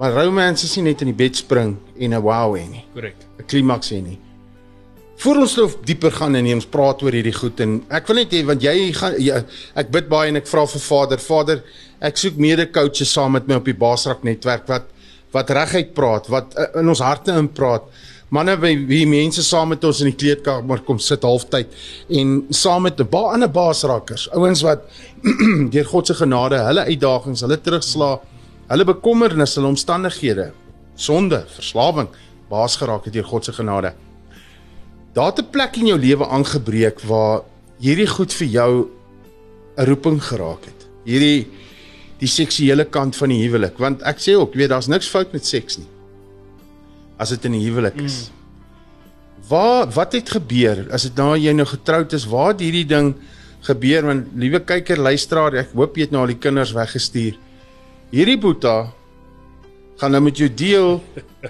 C: Maar romance is nie net in die bed spring en 'n wow hê nie.
D: Korrek.
C: 'n Klimaks hê nie. Voor ons nou dieper gaan en ons praat oor hierdie goed en ek wil net hê want jy gaan jy, ek bid baie en ek vra vir Vader, Vader, ek soek mede-coaches saam met my op die Basrak netwerk wat wat reguit praat, wat uh, in ons harte in praat. Manne by wie mense saam met ons in die kleedkamer kom sit halftyd en saam met 'n baie ander Basrakkers, ouens wat deur God se genade hulle uitdagings, hulle terugslaa, hulle bekommernisse, hulle omstandighede, sonde, verslawing baas geraak het deur God se genade. Daar het 'n plek in jou lewe aangebreek waar hierdie goed vir jou 'n roeping geraak het. Hierdie die seksuele kant van die huwelik, want ek sê ook, weet daar's niks fout met seks nie. As dit in die huwelik is. Mm. Waar wat het gebeur as dit nou jy nou getroud is? Waar het hierdie ding gebeur? Want liewe kyker, luisteraar, ek hoop jy het nou al die kinders weggestuur. Hierdie boeta gaan nou met jou deel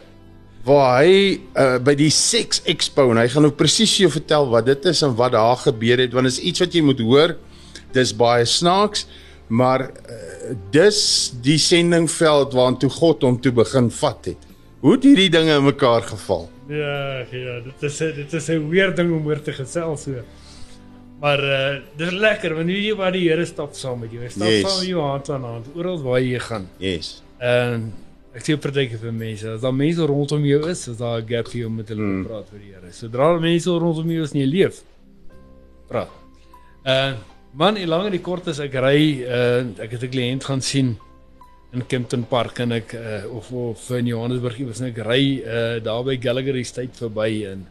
C: waar hy uh, by die Sex Expo en hy gaan nou presies jou vertel wat dit is en wat daar gebeur het want dit is iets wat jy moet hoor. Dis baie snaaks, Maar uh, dis die sendingveld waartoe God hom toe begin vat het. Hoe het hierdie dinge in mekaar geval?
D: Ja, ja, dit is dit is 'n weer ding om oor te gesels so. Maar uh dis lekker want jy weet waar die Here stap saam met jou. Hy stap
C: Yes.
D: saam met jou hand aan hand oral waar jy gaan.
C: Yes.
D: En ek sê partyke vir mense, as daar mense rondom jou is, is daar 'n gap vir jou met hulle mm. praat oor die Here. Sodra mense rondom jou is en jy leef, praat. Uh man, die lang en die kort is ek ry uh ek het 'n kliënt gaan sien in Kempton Park en ek uh, of of in Johannesburg iewers en ek ry uh daar by Gallagher Estate verby en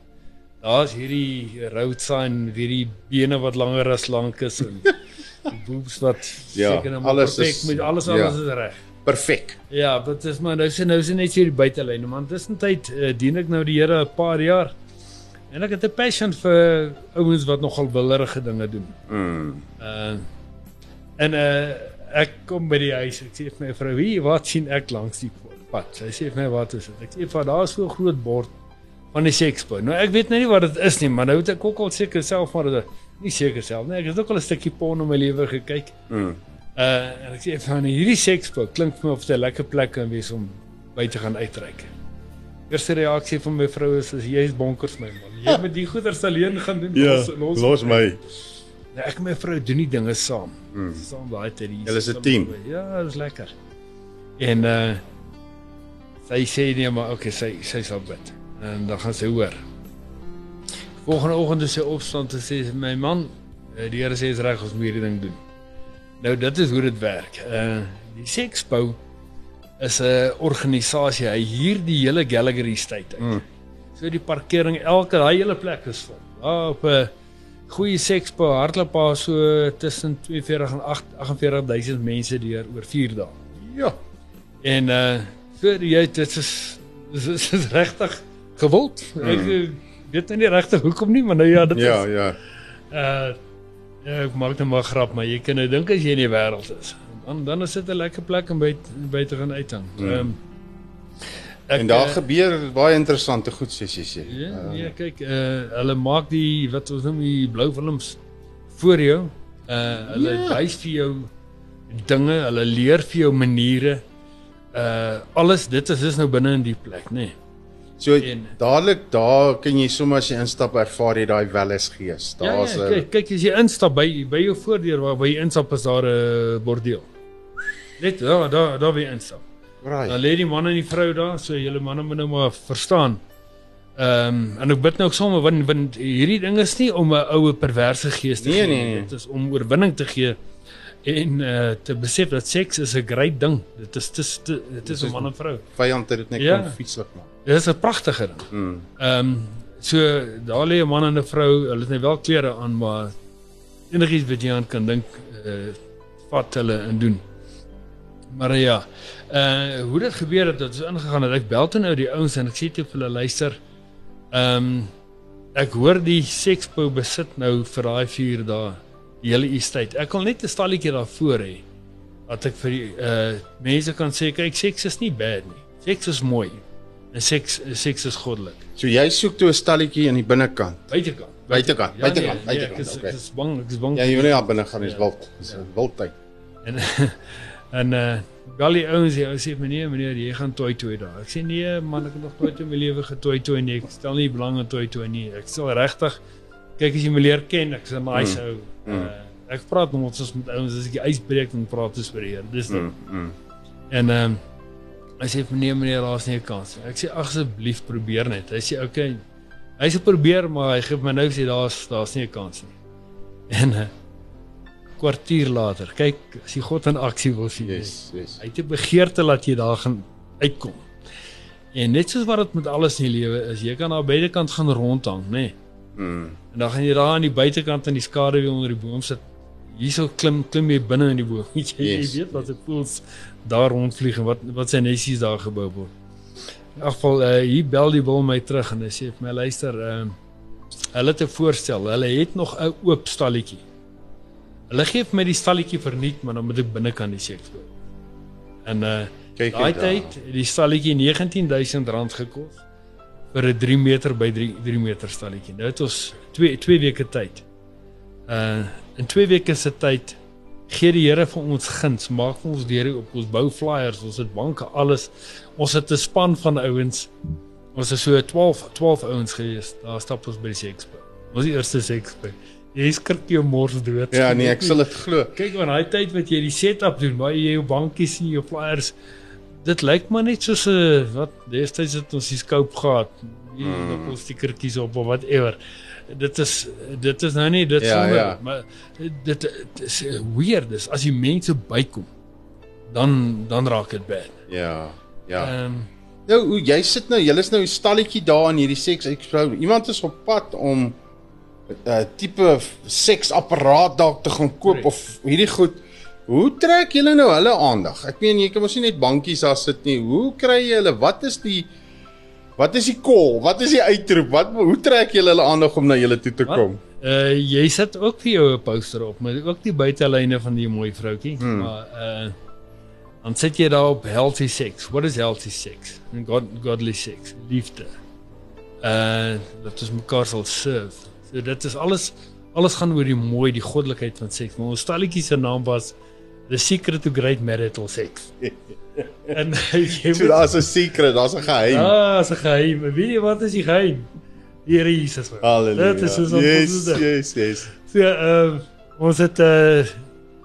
D: daar's hierdie road sign met hierdie bene wat langer as lank is en die boobs wat
C: Ja,
D: seker nou
C: alles
D: perfek
C: is-
D: met alles
C: ja.
D: alles is reg.
C: Perfek.
D: Ja, dit is maar nou sien nou sien net hier die buitelyne man. Tussentyd uh, dien ek nou die Here 'n paar jaar. En ek het 'n passion vir ouens wat nogal willerige dinge doen.
C: Mm.
D: Uh en uh ek kom by die huis. Ek sê vir my vrou, "Wie wat sien ek langs die pad?" Sy sê vir my, "Wat is dit?" Ek sê, "Van daar's so 'n groot bord van die Sexpo." Nou ek weet nou nie wat dit is nie, maar nou het ek ook al seker self maar dit nie seker self nie. Ek het ook al 'n stukkie porno in my lewe gekyk.
C: Mm.
D: Uh en ek sê van hierdie Sexpo klink vir my of dit 'n lekker plek kan wees om by te gaan uitreik. Eerste reaksie van my vrou is is jy's bonkers my man. Jy moet die goeders alleen gaan doen.
C: Ja,
D: los-
C: los my.
D: Nou, ek en my vrou doen die dinge saam. Mm. Saam daai tyd. hier
C: Julle is 'n team.
D: by- Ja, dis lekker. En uh sy sê nee maar okay, sy sy sal bid. En dan gaan sy hoor. Volgende oggend is sy opstaan en sê my man, eh, die Here sê is reg ons moet hierdie ding doen. Nou dit is hoe dit werk. Uh die Sexpo is 'n organisasie. Hy huur die hele Gallagher Estate uit. Mm. So die parkering elke daai hele plek is vol. Daar op 'n goeie Sexpo hardloop daar so tussen 42 en 8 48000 mense deur oor 4 dae.
C: Ja.
D: En uh vir jy dit is dit is, is regtig gewild. Ek mm. weet nou nie regtig hoekom nie, maar nou ja, dit
C: Ja,
D: is
C: ja.
D: uh ja, ek maak net maar grap, maar jy kan nou dink as jy in die wêreld is. Dan dan is dit 'n lekker plek om by by te gaan uithang. Ehm um,
C: En daar gebeur baie interessante goed sies jy sê.
D: Ja, ja, kyk, uh hulle maak die wat ons noem die blou films voor jou. Uh hulle
C: Ja.
D: wys vir jou dinge, hulle leer vir jou maniere. Uh alles dit is is nou binne in die plek, nê. Nee.
C: So
D: En-
C: dadelik daar kan jy sommer as jy instap ervaar jy daai wellesgees.
D: Ja,
C: Daar's
D: ja,
C: 'n
D: kyk, kyk as jy instap by by jou voordeur waar waar jy instap is daar 'n bordeel. Net daar daar daar wie instap. Dan
C: Right.
D: lê die man en die vrou daar, so julle manne moet nou maar verstaan. Ehm um, en ek bid nou ook sommer want, want hierdie ding is nie om 'n oue perverse gees te
C: Nee,
D: gee
C: nee, nee.
D: Dit is om oorwinning te gee en uh, te besef dat seks is 'n great ding. Dit is dit is dit is 'n man en vrou.
C: Vyand het dit net
D: Ja.
C: kon fietslik maak.
D: Dit is 'n pragtige ding.
C: Mm.
D: Ehm um, so daar lê 'n man en 'n vrou, hulle het net wel klere aan, maar enigiets wat jy aan kan dink, uh, vat hulle en doen. Maar uh, ja, uh hoe dit gebeur het, dit is ingegaan het ek bel toe nou die ouens en ek sê toe vir hulle luister. Ehm um, ek hoor die Sexpo besit nou vir daai 4 dae die hele estate. Ek wil net 'n stalletjie daarvoor hê dat ek vir die uh mense kan sê kyk seks is nie bad nie. Seks is mooi. En seks seks is goddelik.
C: So jy soek toe 'n stalletjie aan die binnekant.
D: Buitekant.
C: Buitekant,
D: Ja,
C: buitekant,
D: nee,
C: buitekant,
D: Nee, ek is,
C: okay.
D: ek is bang, ek is bang.
C: Ja, jy wil nie daar binne gaan, dis
D: Ja.
C: wild. Dis 'n wild tyd.
D: En en uh al die ouens hier sê meneer, meneer, jy gaan toy toy daar. Ek sê nee man, ek het nog nooit in my lewe getoy toy nie. Ek stel nie belang in toy toy nie. Ek stel regtig kyk as jy my leer ken, ek's 'n nice ou. Uh, ek praat nog ons met ouens as ek die ys breek en praat ons vir die Here. Dis dit.
C: Mm, mm.
D: En ehm um, hy sê meneer, meneer, daar's nie 'n kans nie. Ek sê asseblief probeer net. Hy sê okay. Hy sê probeer, maar hy gee my nou sê daar's daar's nie 'n kans nie. En 'n uh, kwartier later, kyk, as jy God in aksie wil sien.
C: Yes, yes.
D: Hy het 'n begeerte dat jy daar gaan uitkom. En net soos wat dit met alles in die lewe is, jy kan aan beide kant gaan rondhang, nê. Nee.
C: Mm.
D: En dan gaan jy daar aan die buitekant in die skaduwee onder die boom sit. Hierso klim klim jy binne in die boom. Jy,
C: Yes.
D: jy weet wat se voels daar rondvlieg en wat wat sy nesies daar gebou word. In elk geval uh, hier bel die wil my terug en hy sê vir my luister, ehm uh, hulle het 'n voorstel. Hulle het nog 'n oop stalletjie. Hulle gee vir my die stalletjie verniet, maar dan moet ek binnekant die seks koop. En uh daai tyd het die stalletjie R19000 gekos vir 'n 3 meter by 3 3 meter stalletjie. Nou het ons 2 2 weke tyd. Uh in 2 weke se tyd gee die Here vir ons guns, maak ons deur op ons bou flyers, ons het banke, alles. Ons het 'n span van ouens. Ons is so 12 12 ouens gewees. Daar stap ons by die Sexpo. Ons die eerste Sexpo. Jy skrik jou mors dood.
C: Ja, nee, ek sal dit glo.
D: Kyk aan daai tyd wat jy die setup doen, waar jy jou bankies sien, jou flyers. Dit lyk maar net soos 'n wat destyds het ons die scope gehad. Jy mm. op ons stickertjies op of whatever. Dit is dit is nou nie dit
C: Ja,
D: sonder,
C: ja.
D: maar dit, dit is weird dis as die mense bykom dan dan raak dit bad.
C: Ja. Ja.
D: Ehm
C: Nou, hoe jy sit nou, julle is nou 'n stalletjie daar in hierdie seks expo. Iemand is op pad om 'n uh, tipe seksapparaat dalk te gaan koop
D: Correct.
C: of hierdie goed. Hoe trek julle nou hulle aandag? Ek meen jy kan mos nie net bankies daar sit nie. Hoe kry jy hulle? Wat is die Wat is die call? Wat is die uitroep? Wat hoe trek julle hulle aandag om na julle toe te
D: Wat?
C: kom?
D: uh jy sit ook vir jou 'n poster op, maar ook die buitelyne van die mooi vroutjie, hmm. maar uh dan sit jy daar op healthy sex. What is healthy sex? And God godly sex, liefde. Uh dat ons mekaar sal serve. So dit is alles alles gaan oor die mooi, die goddelikheid van seks. Maar ons stalletjie se naam was The Secret to Great Marital Sex. en jy
C: So daar's 'n secret, daar's 'n geheim.
D: Ah, is 'n geheim. Weet jy wat is die geheim? Die Here Jesus.
C: Halleluja.
D: Dit is soos ons
C: yes,
D: dit.
C: yes, yes.
D: So, ehm uh, ons het 'n uh,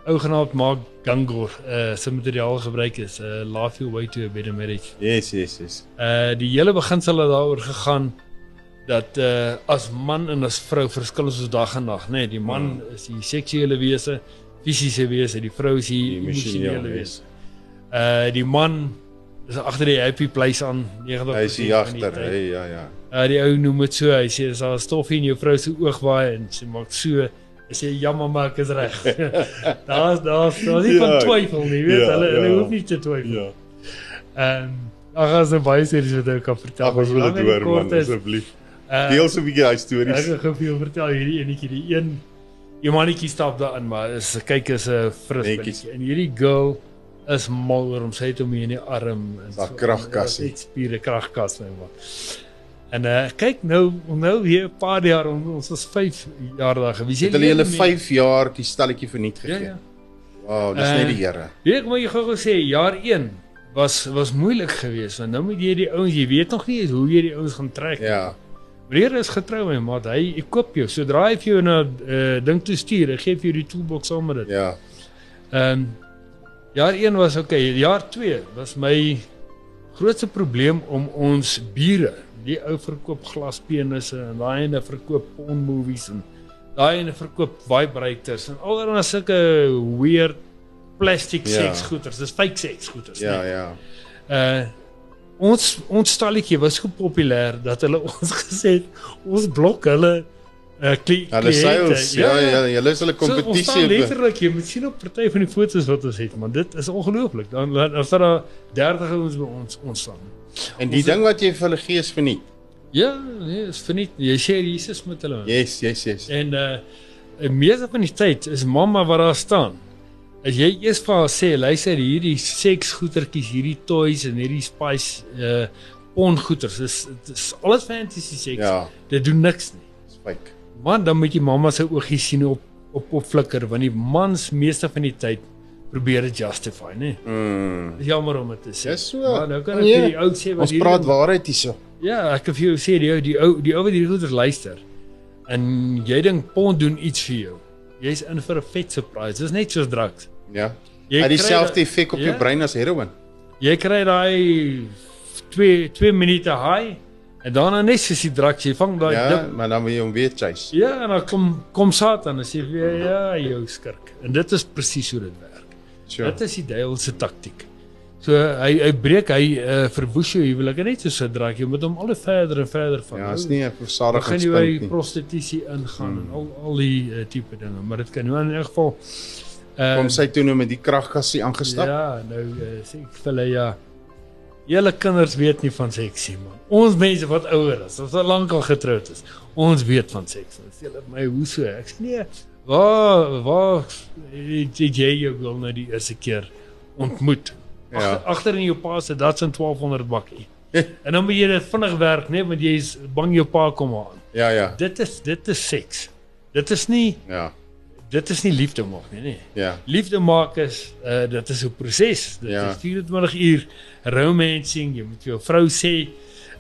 D: ou genaamd Mark Gangor, uh sy materiaal gebruik is 'n uh, Love Your Way to a Better Marriage.
C: Yes, yes, yes.
D: Uh die hele beginsel het daaroor gegaan dat uh as man en as vrou verskil ons dag en nag, né? Nee, die man is die seksuele wese, fisiese wese, die vrou is die emosionele wese. Uh die man is agter die happy place aan 90%.
C: Hy is die
D: van
C: jagter. Hey, ja, ja.
D: Uh, die ou noem dit so, hy sê as daar stoffie in jou vrou se oog waai en sy maak so, hy sê jammer maar ek is reg. daar's daar's daar's nie van
C: Ja.
D: twyfel nie, weet
C: Ja,
D: hulle hulle
C: ja.
D: hoef nie te twyfel.
C: Ja.
D: Ehm ag as 'n baie series wat ek kan vertel.
C: Ag ons wil dit hoor man asseblief.
D: uh,
C: Deel so 'n bietjie daai
D: Ek
C: stories.
D: gaan gou vir jou vertel hierdie enetjie, die een die mannetjie stap daarin, maar is kyk is 'n fris billetjie. En hierdie girl is mal oor hom, sy het hom hier in die arm en
C: Daar kragkassie.
D: Dit spiere kragkas nou maar. En uh kyk nou nou weer 'n paar jaar ons, ons was 5 jaar daar gewees.
C: Het hulle julle 5 jaar die stalletjie verniet
D: Ja
C: gegee.
D: ja.
C: Wow, dis
D: Eh,
C: net die Here.
D: Weet ek maar jy gou sê jaar 1 was was moeilik geweest want nou moet jy die ouens jy weet nog nie hoe jy die ouens gaan trek.
C: Ja.
D: Breer is getrou my maat. Hy ek koop jou sodra hy vir jou na uh, ding toe stuur, hy gee vir jou die toolbox saam met dit.
C: Ja.
D: Ehm jaar 1 was okay, jaar 2 was my grootste probleem om ons bure, die ou verkoop glaspenisse en daai ene verkoop porn movies en daai ene verkoop vibrators en allerlei sulke weird plastic
C: Ja.
D: seks goeders. Dis fake seks goeders.
C: Ja,
D: nee.
C: ja.
D: Uh ons ons stalletjie was so populêr dat hulle ons gesê het ons blok hulle uh kli
C: Hulle sales. Ja, ja, julle is hulle
D: So, ons staan
C: kompetisie.
D: letterlik jy moet sien op party van die foto's wat ons het, man. Dit is ongelooflik. Dan dan staan daar 30 ouens by ons ons staan.
C: en die ding wat jy vir hulle gee is verniet.
D: Ja, nee, is verniet. Jy sê Jesus met hulle. man.
C: Yes, yes, yes.
D: En uh meeste van die tyd is mamma wat daar staan. As jy eers vir haar sê, luister hierdie seksgoedertjies, hierdie toys en hierdie spice uh ongoeders, dis dis alles fantasy seks.
C: Ja,
D: Dit doen niks nie.
C: fake.
D: Man, dan moet jy mamma se oogies sien op op op flikker want die mans meeste van die tyd probeer dit justify, né?
C: Mm.
D: Dis jammer om dit te sê.
C: Dis so.
D: Maar nou kan ek
C: Nee,
D: vir die ou sê wat
C: Ons
D: hierdie
C: praat waarheid hierso.
D: Ja, ek kan vir jou sê die ou die ou die ou wat hierdie goeders luister. En jy dink pond doen iets vir jou. Jy's in vir 'n vet surprise. Dis net soos drugs.
C: Ja.
D: Jy kry
C: dieselfde effek op jou
D: Ja.
C: brein as heroin.
D: Jy kry daai 2 2 minute high en dan net soos die drugs, jy vang daai
C: Ja,
D: dip
C: maar dan moet jy hom weer chase.
D: Ja, en dan kom kom Satan en sê vir jou ja, jou skurk. En dit is presies hoe dit werk.
C: Sure.
D: Dit is die duiwel se taktik. So hy hy breek hy uh, verwoes jou huwelik net so se draak jy moet hom al hoe verder en verder van.
C: Ja, is nie 'n
D: begin
C: versadigingspunt
D: jy by
C: nie.
D: prostitusie ingaan hmm. en al al die uh, tipe dinge, maar dit kan nou in 'n geval uh,
C: Kom sy toe nou met die kragkassie aangestap.
D: Ja, nou uh, sê ek vir hulle ja. Julle kinders weet nie van seks nie, man. Ons mense wat ouer is, ons al lank al getroud is, ons weet van seks. Hulle sê hulle my hoe so? Ek sê nee. Waar waar het jy jou wil nou die eerste keer ontmoet?
C: Ja.
D: Agter, agter in jou pa se Datsun 1200 bakkie. en dan moet jy dit vinnig werk, nee, want jy is bang jou pa kom aan.
C: Ja, ja.
D: Dit is dit is seks. Dit is nie
C: Ja.
D: Dit is nie liefde maak nie, nee.
C: Ja.
D: Liefde maak is uh dit is 'n proses. Dit
C: Ja.
D: is 24 uur romancing. Jy moet vir jou vrou sê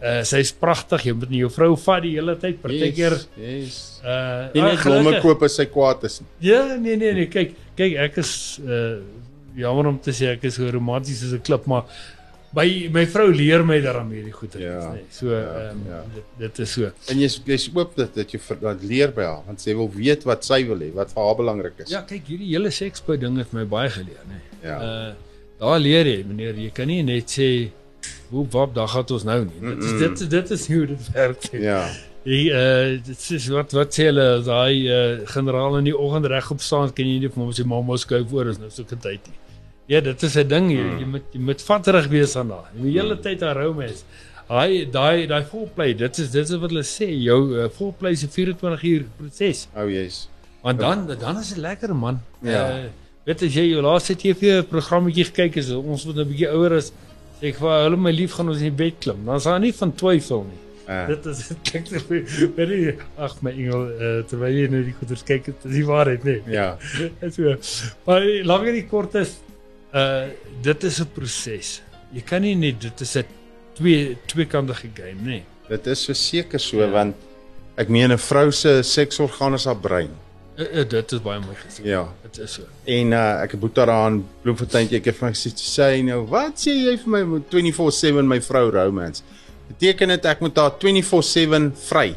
D: uh sy's pragtig. Jy moet nie jou vrou vat die hele tyd. Partykeer
C: Yes. yes.
D: uh
C: Nie net blomme koop as hy kwaad is. nie.
D: Ja, nee nee nee, kyk, kyk ek is uh jammer om te sê ek is so romanties soos 'n klip, maar by my vrou leer my daarmee hierdie goeie.
C: Ja,
D: nee. So ehm
C: ja,
D: um,
C: ja.
D: dit, dit is so.
C: En jy's jy's oop dat dat jy vir dat leer by haar want sy wil weet wat sy wil hê, wat vir haar belangrik is.
D: Ja, kyk, hierdie hele seksbou ding het my baie geleer, nê. Nee.
C: Ja.
D: Uh daar leer jy, meneer, jy kan nie net sê hoe wap dag gaan ons nou nie. Dit is dit dit is hoe dit werk nie.
C: Ja.
D: Jy uh dit is wat wat sê hulle as daai uh generaal in die oggend reg op staan kan jy nie vir hom sê mamma skuif voor is nou so 'n tyd nie. Ja, dit is 'n ding jy, jy moet jy moet vatterig wees aan daai. Jy moet die hele tyd aan romance. Hy daai daai volplay, dit is dit is wat hulle sê, jou uh, volplay is 'n 24 uur proses.
C: Oh yes.
D: Want dan dan is dit lekker man.
C: Ja.
D: Uh, weet as jy jou laaste TV programmetjie gekyk het, ons wat 'n bietjie ouer is, sê ek vir hulle my lief gaan ons in die bed klim. Dan is daar nie van twyfel nie.
C: Uh,
D: Dit is dit klink so baie ag my engel uh, terwyl jy nou die goeders kyk, dit is die waarheid nê. Nee.
C: ja.
D: so. Maar lank en die kort is uh dit is 'n proses. Jy kan nie net dit is 'n twee tweekantige game nê. Nee.
C: Dit is verseker so
D: Ja.
C: want ek meen 'n vrou se seksorgaan is haar brein.
D: Uh, uh, dit is baie mooi gesê.
C: Ja.
D: Dit is so.
C: En uh, ek het boeta daaraan Bloemfontein ek het vir my gesê sê nou wat sê jy vir my met 24/7 my vrou romance beteken dit ek moet haar 24/7 vry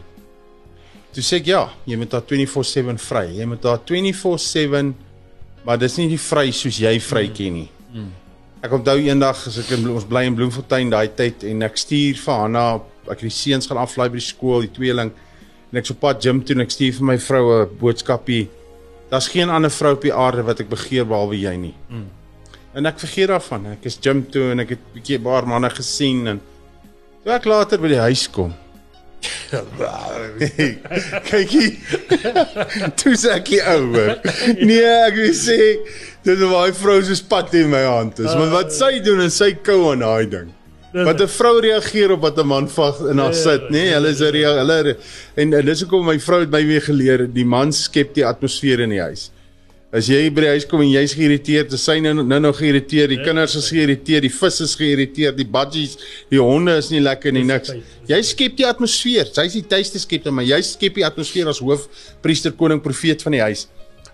C: toe sê ek ja jy moet haar 24/7 vry jy moet haar 24/7 maar dis nie die vry soos jy vry ken nie ek onthou eendag as ek in ons bly in Bloemfontein daai tyd en ek stuur vir Hanna ek het die seuns gaan aflaai by die skool die tweeling en ek so pad gym toe en ek stuur vir my vrou 'n boodskapie Daar's geen ander vrou op die aarde wat ek begeer behalwe jy nie. Mm. En ek vergeet daarvan. Ek is gym toe en ek het 'n bietjie baie manne gesien en toe ek later by die huis kom. Kyk hier. toe sê ek die ouer. Nee, ek wil sê dit is daai vrou se spat in my hand is. Want wat sy doen en sy kou aan daai ding. Wat 'n vrou reageer op wat 'n man vag in haar sit, nê? Nee, hulle is hulle en, en dis hoekom my vrou het my weer geleer, die man skep die atmosfeer in die huis. As jy by die huis kom en jy's geïrriteerd, dis sy nou nou nou geïrriteerd, die kinders is geïrriteerd, die vis is geïrriteerd, die budgies, die honde is nie lekker nie niks. Jy skep die atmosfeer. Jy's die tuiste skep, maar jy skep die atmosfeer as hoofpriester, koning, profeet van die huis.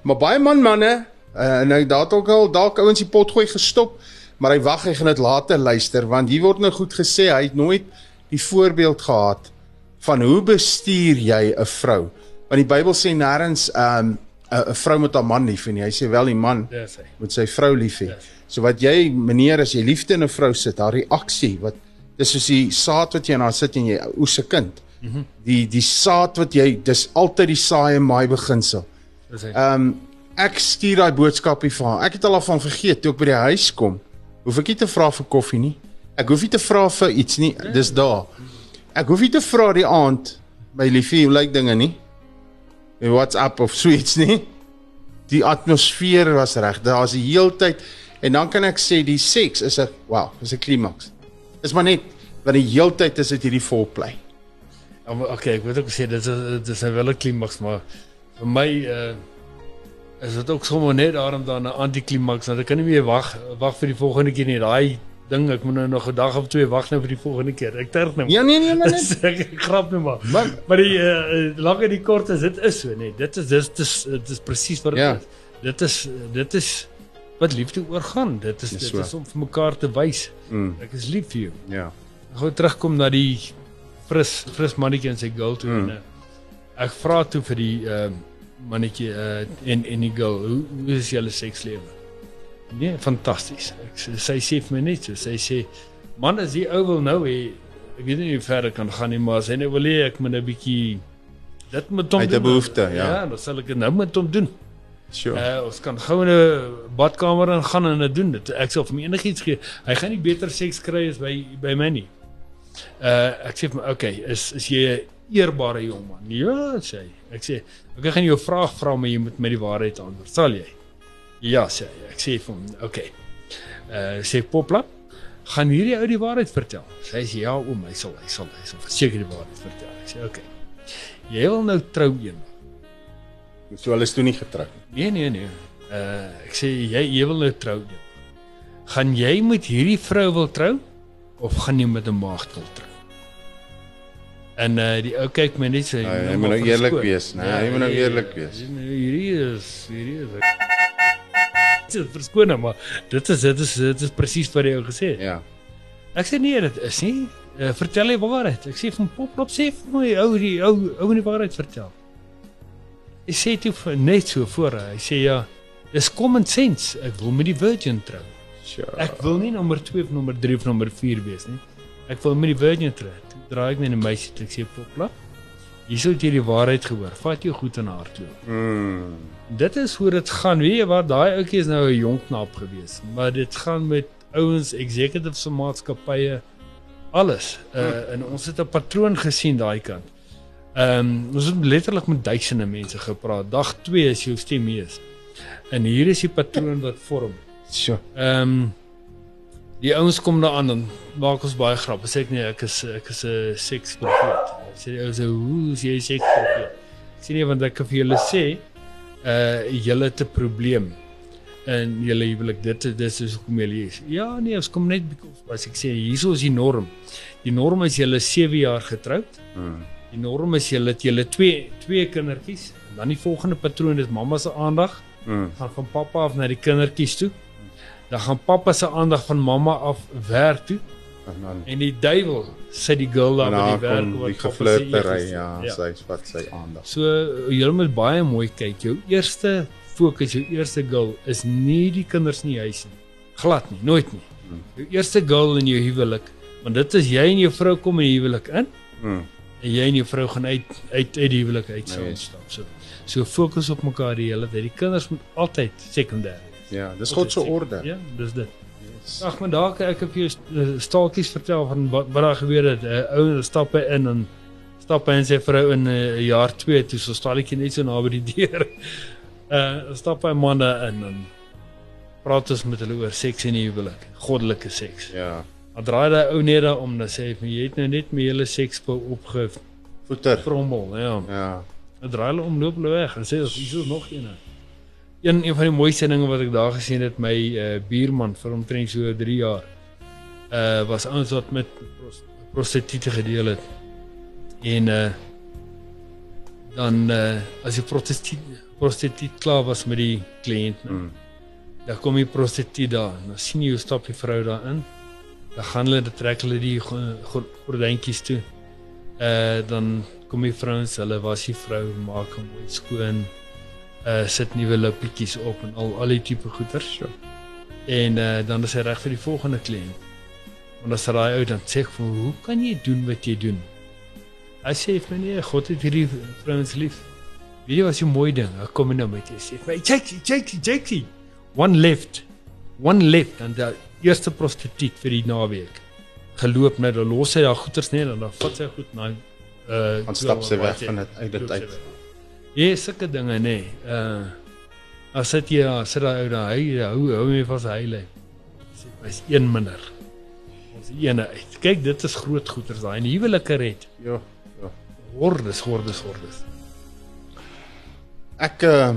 C: Maar baie man manne, uh, nou daar ook al dalk ouens die pot gooi gestop, maar hy wag hy gaan dit later luister want hier word nou goed gesê hy het nooit die voorbeeld gehad van hoe bestuur jy 'n vrou? Want die Bybel sê nêrens um 'n vrou moet haar man lief hê nie. Hy sê wel die man
D: Dis hy.
C: moet sy vrou lief hê.
D: Yes.
C: So wat jy meneer as jy liefde in 'n vrou sit, haar reaksie wat dis soos die saad wat jy in haar sit en jy oes 'n kind. Mm -hmm. Die die saad wat jy dis altyd die saai en maai beginsel.
D: Dis hy.
C: Ehm um, ek stuur daai boodskapie vir haar. Ek het al van vergeet toe ek by die huis kom. Hoef ek nie te vra vir koffie nie. Ek hoef nie te vra vir iets nie. Dis daar. Ek hoef nie te vra die aand by liefie hoe lyk dinge nie. By WhatsApp of so iets nie. Die atmosfeer was reg. Daar's die heeltyd en dan kan ek sê die seks is 'n wow, is 'n klimaks. Is maar net want die heeltyd is dit hierdie volplay.
D: Ja, maar okay, ek moet ook sê dit is dit is 'n wille klimaks, maar vir my uh is dit ook sommer net daarom dan 'n antiklimaks want ek kan nie meer wag wag vir die volgende keer nie. Daai ding ek moet nou nog 'n dag of twee wag nou vir die volgende keer. Ek terg nou.
C: Ja nee nee maar net.
D: ek ek grap net maar.
C: Maar
D: Maar die uh, lang en die kort is dit is so nee. Dit is dit is dit is presies wat dit
C: Ja.
D: is. Dit is dit is wat liefde oorgaan. Dit is
C: Dis
D: dit
C: so.
D: is om vir mekaar te wys
C: mm,
D: ek is lief vir jou.
C: ja.
D: Gou terugkom na die fris fris mannetjie en sy girl toe
C: Mm.
D: en uh, ek vra toe vir die ehm uh, mannetjie uh, en en die girl, hoe, hoe is julle sekslewe? Nee, fantasties. Ek sê- sy sê vir my net so, sy sê man as die ou wil nou hê ek weet nie hoe ver ek kan gaan nie, maar as hy nou wil hê ek moet 'n bietjie dit met hom
C: Hy het 'n behoefte, ja.
D: Ja, dan sal ek dit nou met hom doen.
C: Sure.
D: Uh, ons kan gou in 'n badkamer in gaan en dit doen. Dit ek sal vir my enigiets gee. Hy gaan nie beter seks kry as by by my nie. Uh ek sê vir my, okay, is is jy 'n eerbare jong man? Ja, sê hy. Ek sê, ek gaan jou vraag vra, maar jy moet my die waarheid antwoord. Sal jy? Ja, sê. Ek sê vir hom, okay. Uh sê Popla, gaan hierdie ou die waarheid vertel? Sy sê ja, oom, hy sal, hy sal, hy sal verseker die waarheid vertel. Ek sê, okay. Jy wil nou trou eendag.
C: So hulle is toe nie getroud nie.
D: Nee nee nee. Uh ek sê jy jy wil nou trou. Gaan jy met hierdie vrou wil trou of gaan jy met 'n maagd wil trou? En uh die ou kyk my net sê
C: Ja, jy moet nou eerlik wees, né? Jy moet nou eerlik wees.
D: Hierdie is hierdie is Dit is verskoon maar dit is dit is dit is presies wat jy gesê het.
C: Ja.
D: Ek sê nee, dit is nie. Uh, vertel die waarheid. Ek sê van Poplop sê vir my ou die ou ou die waarheid vertel. Hy sê toe vir- net so voor hy sê ja, dis common sense. Ek wil met die virgin trou.
C: Sure.
D: Ek wil nie nommer 2 of nommer 3 of nommer 4 wees nie. Ek wil met die virgin trou. Draai ek net 'n meisie toe ek sê Poplop. Hier sou jy die waarheid gehoor. Vat jou goed in haar toe.
C: Mm.
D: Dit is hoe dit gaan. Weet jy wat, daai ouetjie is nou 'n jong knap gewees, maar dit gaan met ouens executives se maatskappye alles. Uh en ons het 'n patroon gesien daai kant. Ehm um, ons het letterlik met duisende mense gepraat. Dag 2 is jou stem mees. En hier is die patroon wat vorm.
C: Sure.
D: Ehm um, die ouens kom daaraan dan maak ons baie grappe. Sê ek nee, ek is ek is 'n seksprofeet. Sê die ou so, hoe is jy seksprofeet? Ek sê nee want ek kan vir julle sê uh julle het 'n probleem en julle huwelik dit is- dis is hoekom julle hier is. Ja nee, ons kom net because as ek sê hierso is die norm. Die norm is julle 7 jaar getroud.
C: Mm.
D: Die norm is julle het julle twee twee kindertjies. Dan die volgende patroon is mamma se aandag
C: Mm.
D: gaan van pappa af na die kindertjies toe. Dan gaan pappa se aandag van mamma af werk toe
C: En dan
D: en die duiwel sit die girl daar by die werk
C: kom die geflirtery, ja,
D: ja.
C: sy wat sy aandag.
D: So jy moet baie mooi kyk. Jou eerste fokus, jou eerste goal is nie die kinders nie huis nie. Glad nie, nooit nie. Jou eerste goal in jou huwelik, want dit is jy en jou vrou kom in die huwelik in
C: Mm.
D: en jy en jou vrou gaan uit uit uit die huwelik uit saam
C: Yes.
D: stap. So so fokus op mekaar die hele tyd. Die kinders moet altyd sekondêr wees.
C: Ja, dis God se orde.
D: Ja, dis dit. Ag maar daar ek vir jou eh, staaltjies vertel van wat, wat daar gebeur het. 'n uh, Ou stap hy in en stap hy en sy vrou in 'n uh, jaar 2 toe so staaltjie net so naby die deur. Uh stap hy manne in en praat ons met hulle oor seks die huwelik, goddelike seks.
C: Ja.
D: Dan draai daai ou net daar om en sê hy jy het nou net my hele sekspil opgefrommel,
C: Voeter.
D: ja.
C: Ja.
D: Dan draai hulle om loop hulle weg en sê ons hier is nog een. Een een van die mooiste dinge wat ek daar gesien het my uh, buurman vir omtrent so 3 jaar uh was ouens wat met pros- prostituie gedeel het. En uh dan uh as die prostituut prostituut klaar was met die kliënt, nou,
C: Mm.
D: dan kom die prostituut daar. Dan sien jy hoe stap die vrou daar in. Dan gaan hulle dit trek hulle die go- go- gordyntjies toe. Uh dan kom die vrouens, hulle was die vrou maak hom mooi skoon. Uh sit nuwe lippietjies op en al al die tipe goeders.
C: Sure.
D: En uh dan is hy reg vir die volgende kliënt. Want as hy uit dan sê ek vir hoe kan jy doen wat jy doen? Hy sê vir my nee, God het hierdie vrouens lief. Weet jy wat so mooi ding? Hy kom nou met jy sê my, Jakey, Jakey, Jakey. One left. One left en die eerste prostituut vir die naweek. Geloop net, dan los hy daar goeders net en dan vat sy goed na uh
C: Dan stap sy weg van dit uit dit uit.
D: Ja, sulke dinge nê. Nee. Uh as sit jy daar, sit daai ou daar, hy hou hou my vas hy lê. Sê hy's een minder. Ons ene uit. Kyk, dit is groot goeders daai en huwelike red.
C: Ja. Ja.
D: Hordes, hordes, hordes.
C: Ek uh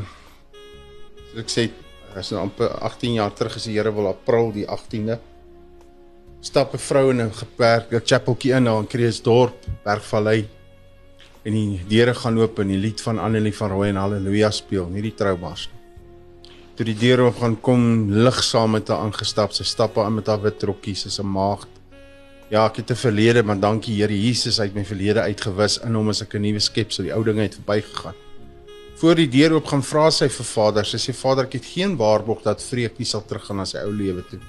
C: ek sê is nou amper 18 jaar terug as die Here wil April die 18de stap 'n vrou in 'n geperk 'n chapeltjie in daar in Kreeusdorp, Bergvallei. En die deure gaan oop en die lied van Annelie van Rooi en Halleluja speel, nie die troubars nie. Toe die deure oop gaan kom lig saam met haar aangestap. Sy stap aan met haar wit rokkie, sy's 'n maagd. Ja, ek het 'n verlede, maar dankie Here Jesus, hy het my verlede uitgewis. In hom is ek 'n nuwe skepsel. Die ou dinge het verbygegaan. Voor die deur oop gaan vra sy vir Vader. Sy sê Vader, ek het geen waarborg dat Freek nie sal teruggaan na sy ou lewe toe.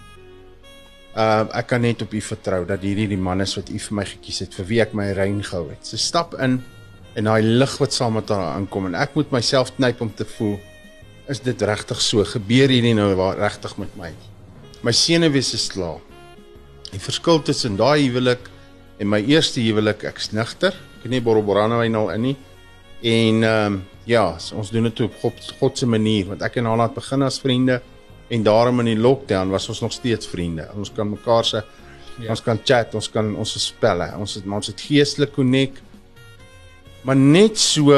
C: Uh ek kan net op U vertrou dat hierdie die man is wat U vir my gekies het, vir wie ek my rein gehou het. Sy stap in en daai lig wat saam met haar aankom en ek moet myself knyp om te voel is dit regtig so? Gebeur hierdie nou regtig met my? My senuwees is klaar. Die verskil tussen daai huwelik en my eerste huwelik, ek's nigter. Ek het nie borrelborrelwyn al in nie. En ehm um, ja, so ons doen dit op God, God se manier want ek en Hana het begin as vriende en daarom in die lockdown was ons nog steeds vriende. Ons kan mekaar se ja. Ons kan chat, ons kan ons het spelle, ons het ons het geestelik connect. Maar net so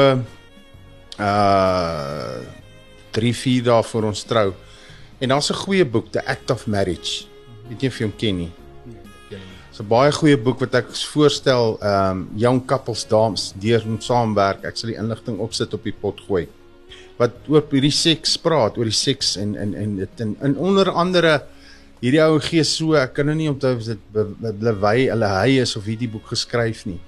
C: uh 3, 4 dae voor ons trou. En daar's 'n goeie boek, The Act of Marriage. Weet jy of jy hom ken nie? Dis 'n baie goeie boek wat ek voorstel um, young couples dames deur moet saamwerk. Ek sal die inligting opsit op die pot gooi. Wat oor hierdie seks praat, oor die seks en en en dit en, en onder andere hierdie ou gee so, ek kan nou nie onthou of dit Lewey hulle hy is of hierdie boek geskryf nie.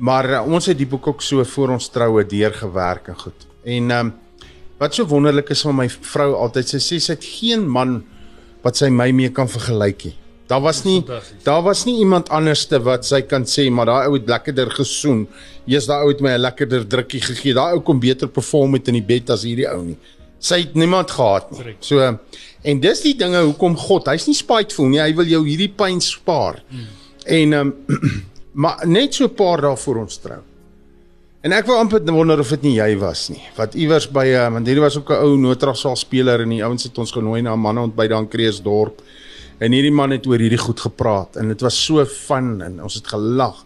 C: Maar uh, ons het die boek ook so voor ons troue deurgewerk en goed. En ehm um, wat so wonderlik is van my vrou altyd, sy sê sy het geen man wat sy my mee kan vergelyk nie. Daar was nie daar was nie iemand anderste wat sy kan sê maar daai ou het lekkerder gesoen. Eers daai ou het my 'n lekkerder drukkie gegee. Daai ou kom beter perform met in die bed as hierdie ou nie. Sy het niemand gehad nie. So en dis die dinge hoekom God, hy's nie spiteful nie. Hy wil jou hierdie pyn spaar.
D: Hmm.
C: En ehm um, maar net so 'n paar dae voor ons trou. En ek wou amper wonder of dit nie jy was nie. Wat iewers by 'n uh, want hierdie was ook 'n ou noodtrasaal speler en die ouens het ons genooi na 'n manne ontbyt daar in Kreeusdorp. En hierdie man het oor hierdie goed gepraat en dit was so fun en ons het gelag.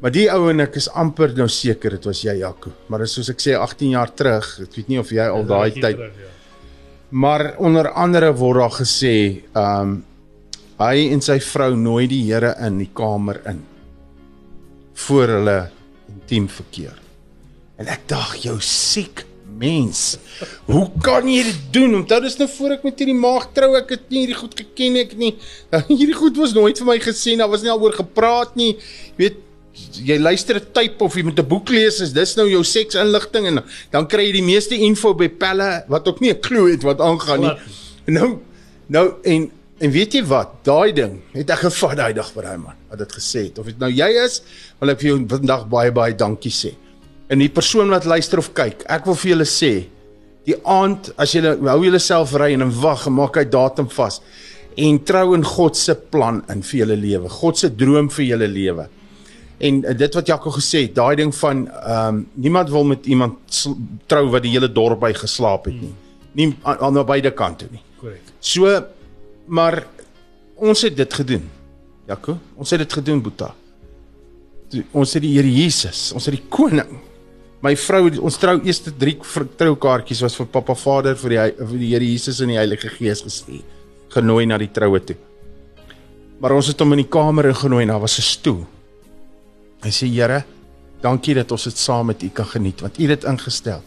C: Maar die ou en ek is amper nou seker dit was jy Jaco. Maar dis soos ek sê 18 jaar terug. Ek weet nie of jy al daai tyd
D: Terug, ja.
C: Maar onder andere word daar gesê, ehm um, hy en sy vrou nooi die Here in die kamer in voor hulle intiem verkeer. En ek dink jou siek mens. Hoe kan jy dit doen? Onthou dis nou voor ek met hierdie maag trou, ek het nie hierdie goed geken ek nie. Hierdie goed was nooit vir my gesê, daar was nie daaroor gepraat nie. Jy weet jy luister 'n tape of jy moet 'n boek lees, is dis nou jou seksinligting en dan kry jy die meeste info by pelle wat ook nie 'n klou het wat aangaan nie. Nou nou en en weet jy wat? Daai ding het ek gevat daai dag vir daai man wat dit gesê het. Of dit nou jy is, wil ek vir jou vandag baie baie dankie sê. En die persoon wat luister of kyk, ek wil vir julle sê, die aand as julle hou julleself ry en wag en maak hy datum vas en trou in God se plan in vir julle lewe. God se droom vir julle lewe. En uh, dit wat Jaco gesê het, daai ding van ehm um, niemand wil met iemand trou wat die hele dorp by geslaap het nie. Nie aan, aan beide kante nie.
D: Korrek.
C: So maar ons het dit gedoen. Jaco, ons het dit gedoen Boeta. Ons het die Here Jesus, ons het die koning. My vrou, ons trou eerste 3 troukaartjies was vir Papa Vader vir die vir die Here Jesus en die Heilige Gees gestuur. Genooi na die troue toe. Maar ons het hom in die kamer ingenooi en daar was 'n stoel. Hy sê Here, dankie dat ons dit saam met U kan geniet want U het dit ingestel.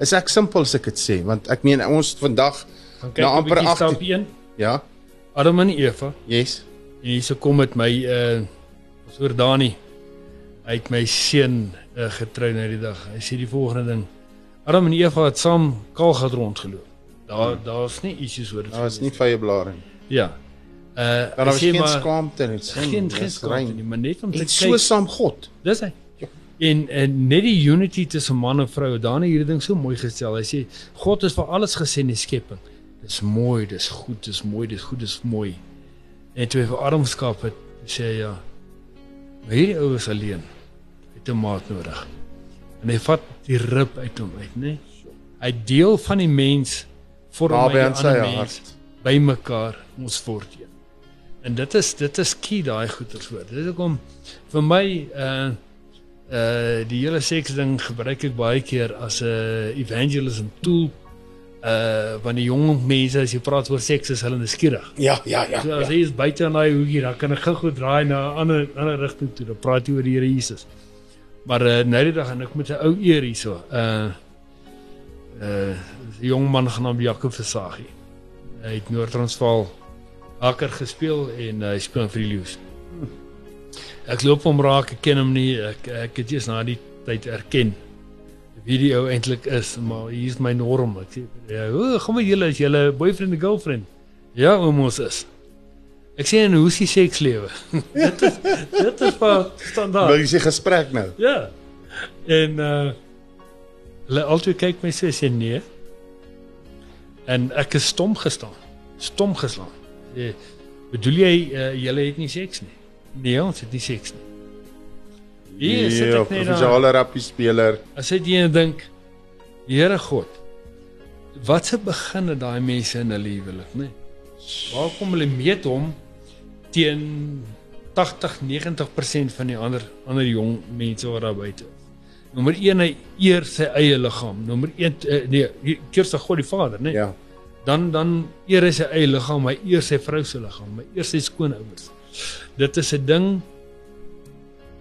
C: Is ek simpel as ek dit sê want ek meen ons vandag
D: kyk
C: amper
D: amper
C: 18
D: stap 1.
C: ja,
D: Adam en Eva
C: yes.
D: en hierso kom met my uh ons oor Dani. Hy het my seun uh, getrou nou die dag. Hy sê die volgende ding. Adam en Eva het saam Kaalgat rondgeloop. Daar daar's nie issues oor dit.
C: Daar was
D: gewees
C: nie vye blare nie.
D: Ja. Uh
C: Daar was geen skaamte nie.
D: geen geen skaamte nie, maar net om te
C: En
D: kyk.
C: so saam God.
D: Dis hy. En en net die unity tussen man en vrou. Dani hierdie ding so mooi gestel. Hy sê God het vir alles gesê in die skepping. Dis mooi, dis goed, dis mooi, dis goed, dis mooi. En toe hy vir Adam skep het, sê hy ja. Maar hierdie ou is alleen. Hy het 'n maat nodig. En hy vat die rib uit hom uit, né? Hy deel van die mens vorm hy die ander mens by mekaar ons word een. En dit is dit is key daai goeters hoor. Dit is hoekom vir my uh uh die hele seks ding gebruik ek baie keer as 'n evangelism tool. Uh want die jong mense as jy praat oor seks is hulle nuuskierig.
C: Ja, ja, ja.
D: So as
C: ja.
D: hy is buite in daai hoekie, dan kan ek gou-gou draai na 'n ander ander rigting toe. Dan praat jy oor die Here Jesus. Maar uh, nou die dag en ek met 'n ou eer hierso. Uh uh 'n jong man genaamd Jakob Versagie. Hy het Noord-Transvaal haker gespeel en uh, hy speel vir die Lions. Ek loop hom raak, ek ken hom nie. Ek ek het eers na die tyd erken ou eintlik is, maar hier is my norm. Ek sê, ja, "O, gaan met julle as julle boyfriend en girlfriend." Ja, oom ons is. Ek sê en hoe is die sekslewe? dit is dit is maar standaard.
C: Wil jy sê gesprek nou?
D: Ja. En uh hulle altyd kyk my so sê nee. En ek is stom gestaan. Stom geslaan. Sê, bedoel jy uh, julle het nie seks nie? Nee, ons het nie seks nie. Hier sit
C: Ja,
D: ek net daar.
C: professionele rappie speler.
D: As jy dit dink, Here God, wat se begin het daai mense in hulle huwelik, nê? Waar kom hulle meet hom teen 80 90% van die ander ander jong mense wat daar buite is. Nommer 1 hy eer sy eie liggaam. Nommer 1 uh, nee, eers God die Vader, nê. Nee.
C: Ja.
D: Dan dan eer hy sy eie liggaam, hy eer sy vrou se liggaam, hy eer sy skoonouers. Dit is 'n ding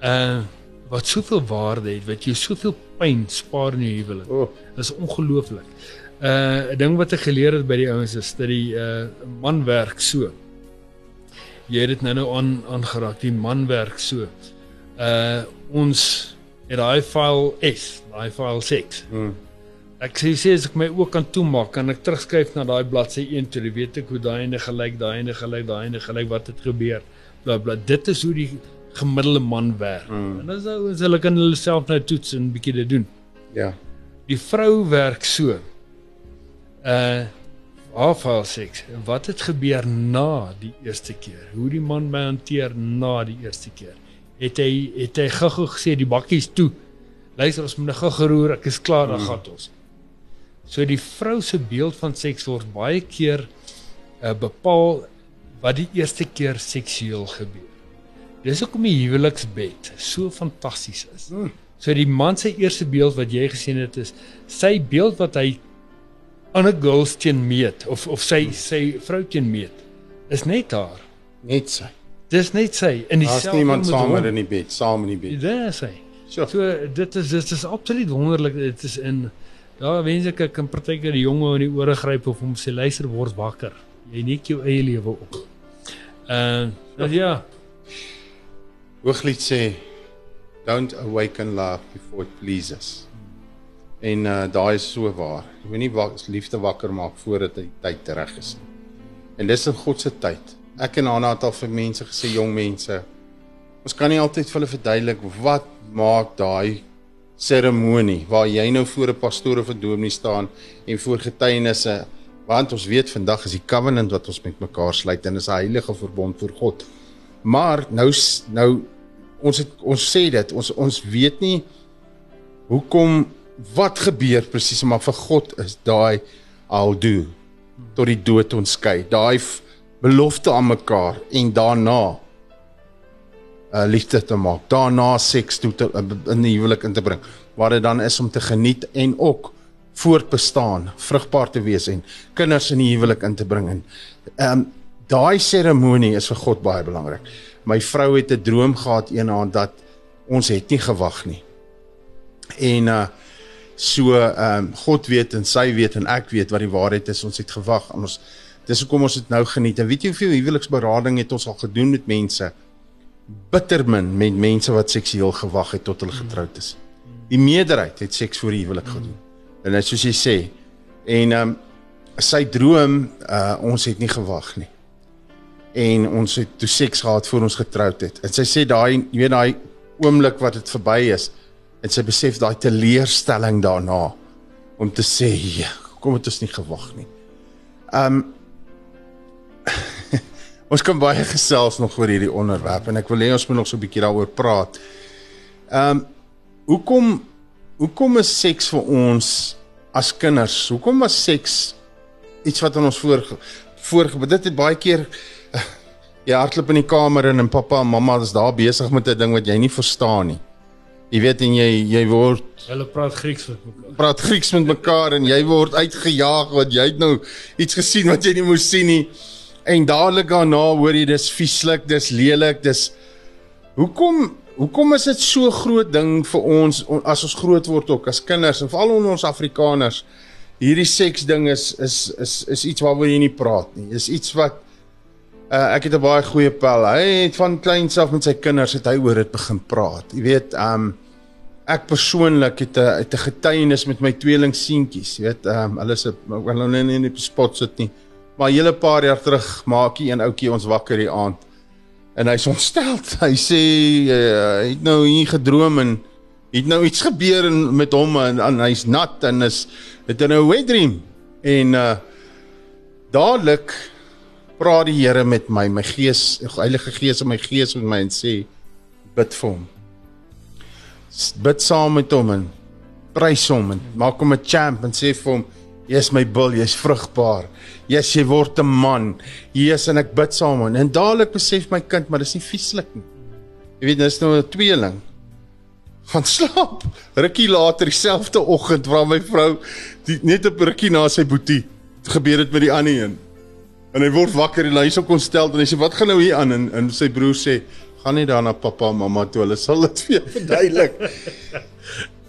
D: uh wat soveel waarde het, wat jy soveel pyn spaar in jou huwelik.
C: Oh,
D: Dit is ongelooflik. Uh 'n ding wat ek geleer het by die ouens is dat die uh man werk so. Jy het dit nou nou aan aangeraak, die man werk so. Uh ons het daai file S, daai file 6.
C: mm,
D: Ek sê sê as ek my oë kan toemaak, kan ek terugskryf na daai bladsy 1 toe, dan weet ek hoe daai ene gelyk, daai ene gelyk, daai ene gelyk wat het gebeur. Bla bla. Dit is hoe die gemiddelde man werk.
C: Mm.
D: En dis ou is hulle kan hulle self nou toets en bietjie dit doen.
C: ja.
D: Die vrou werk so. Uh afval seks. Wat het gebeur na die eerste keer? Hoe die man my hanteer na die eerste keer? Het hy het hy gou-gou gesê die bakkies toe. Luister ons moet nou gou geroer, ek is klaar, dan gaan ons. So die vrou se beeld van seks word baie keer uh, bepaal wat die eerste keer seksueel gebeur. Dis hoekom die huweliksbed so fantasties is.
C: Mm.
D: So die man se eerste beeld wat jy gesien het is sy beeld wat hy ander girls teen meet of of sy sy vrou teen meet is net haar.
C: Net sy.
D: Dis net sy in
C: Daar's
D: dieselfde
C: niemand
D: met
C: saam met in die bed, saam in die bed.
D: Dit is hy.
C: So,
D: dit is dit is absoluut wonderlik. Dit is in daar wens ek ek kan partykeer die jonge in die ore gryp of hom sê luister word wakker. Jy net jou eie lewe op. Uh so ja,
C: Hooglied sê don't awaken love before it pleases. En uh daai is so waar. Jy moet nie wak, liefde wakker maak voordat die tyd reg is nie. En dis in God se tyd. Ek en Hanna het al vir mense gesê, jong mense, ons kan nie altyd vir hulle verduidelik wat maak daai seremonie waar jy nou voor 'n pastoor of 'n dominee staan en voor getuienisse want ons weet vandag is die covenant wat ons met mekaar sluit en is 'n heilige verbond voor God. Maar nou nou ons het ons sê dit ons ons weet nie hoekom wat gebeur presies maar vir God is daai al do tot die dood ons skei. Daai belofte aan mekaar en daarna uh liefde te maak. Daarna seks toe te uh, in die huwelik in te bring waar dit dan is om te geniet en ook voortbestaan, vrugbaar te wees en kinders in die huwelik in te bring en ehm um, daai seremonie is vir God baie belangrik. My vrou het 'n droom gehad eendag dat ons het nie gewag nie. En uh so ehm um, God weet en sy weet en ek weet wat die waarheid is. Ons het gewag en ons dis hoekom ons dit nou geniet. En weet jy hoeveel huweliksberading het ons al gedoen met mense? Bitter min met mense wat seksueel gewag het tot hulle getroud is. Die meerderheid het seks voor die huwelik gedoen. En dit soos jy sê. En ehm um, sy droom uh ons het nie gewag nie. En ons het toe seks gehad voor ons getroud het. En sy sê daai jy weet daai oomblik wat dit verby is en sy besef daai teleurstelling daarna om te sê kom het ons nie gewag nie. Um ons kan baie gesels nog oor hierdie onderwerp en ek wil hê ons moet nog so 'n bietjie daaroor praat. Um hoekom hoekom is seks vir ons as kinders? Hoekom was seks iets wat aan ons voor voor dit het baie keer jy hardloop in die kamer in en pappa en mamma is daar besig met 'n ding wat jy nie verstaan nie. Jy weet en jy jy word
D: hulle praat Grieks met mekaar.
C: praat Grieks met mekaar en jy word uitgejaag want jy het nou iets gesien wat jy nie moes sien nie. En dadelik daarna hoor jy dis vieslik, dis lelik, dis Hoekom hoekom is dit so groot ding vir ons on- as ons groot word ook as kinders en veral onder ons Afrikaners? Hierdie seks ding is is is is iets waaroor jy nie praat nie. Is iets wat uh, ek het 'n baie goeie pel. Hy het van kleins af met sy kinders het hy oor dit begin praat. Jy weet, um ek persoonlik het 'n het 'n getuienis met my tweeling seentjies, jy weet, um hulle is 'n wil nou nie in die spot sit nie. Maar 'n hele paar jaar terug maak hy een ouetjie ons wakker die aand. En hy's ontstel. Hy sê uh, hy het nou hier gedroom en het nou iets gebeur en, met hom en, en hy's nat en is het 'n nou wet dream. En uh dadelik praat die Here met my, my gees, Heilige Gees in my gees met my en sê bid vir hom. Bid saam met hom en prys hom en maak hom 'n champ en sê vir hom jy's my bil, jy's vrugbaar. Jy's jy word 'n man. Jesus en ek bid saam hom. En dadelik besef my kind, maar dis nie vieslik nie. Jy weet, dis nou 'n tweeling gaan slaap. Rukkie later dieselfde oggend vra my vrou die, net op rukkie na sy boetie gebeur dit met die ander een. En hy word wakker en hy is ook ontstel en hy sê wat gaan nou hier aan en, en sy broer sê gaan nie daar na pappa en mamma toe hulle sal dit vir jou verduidelik.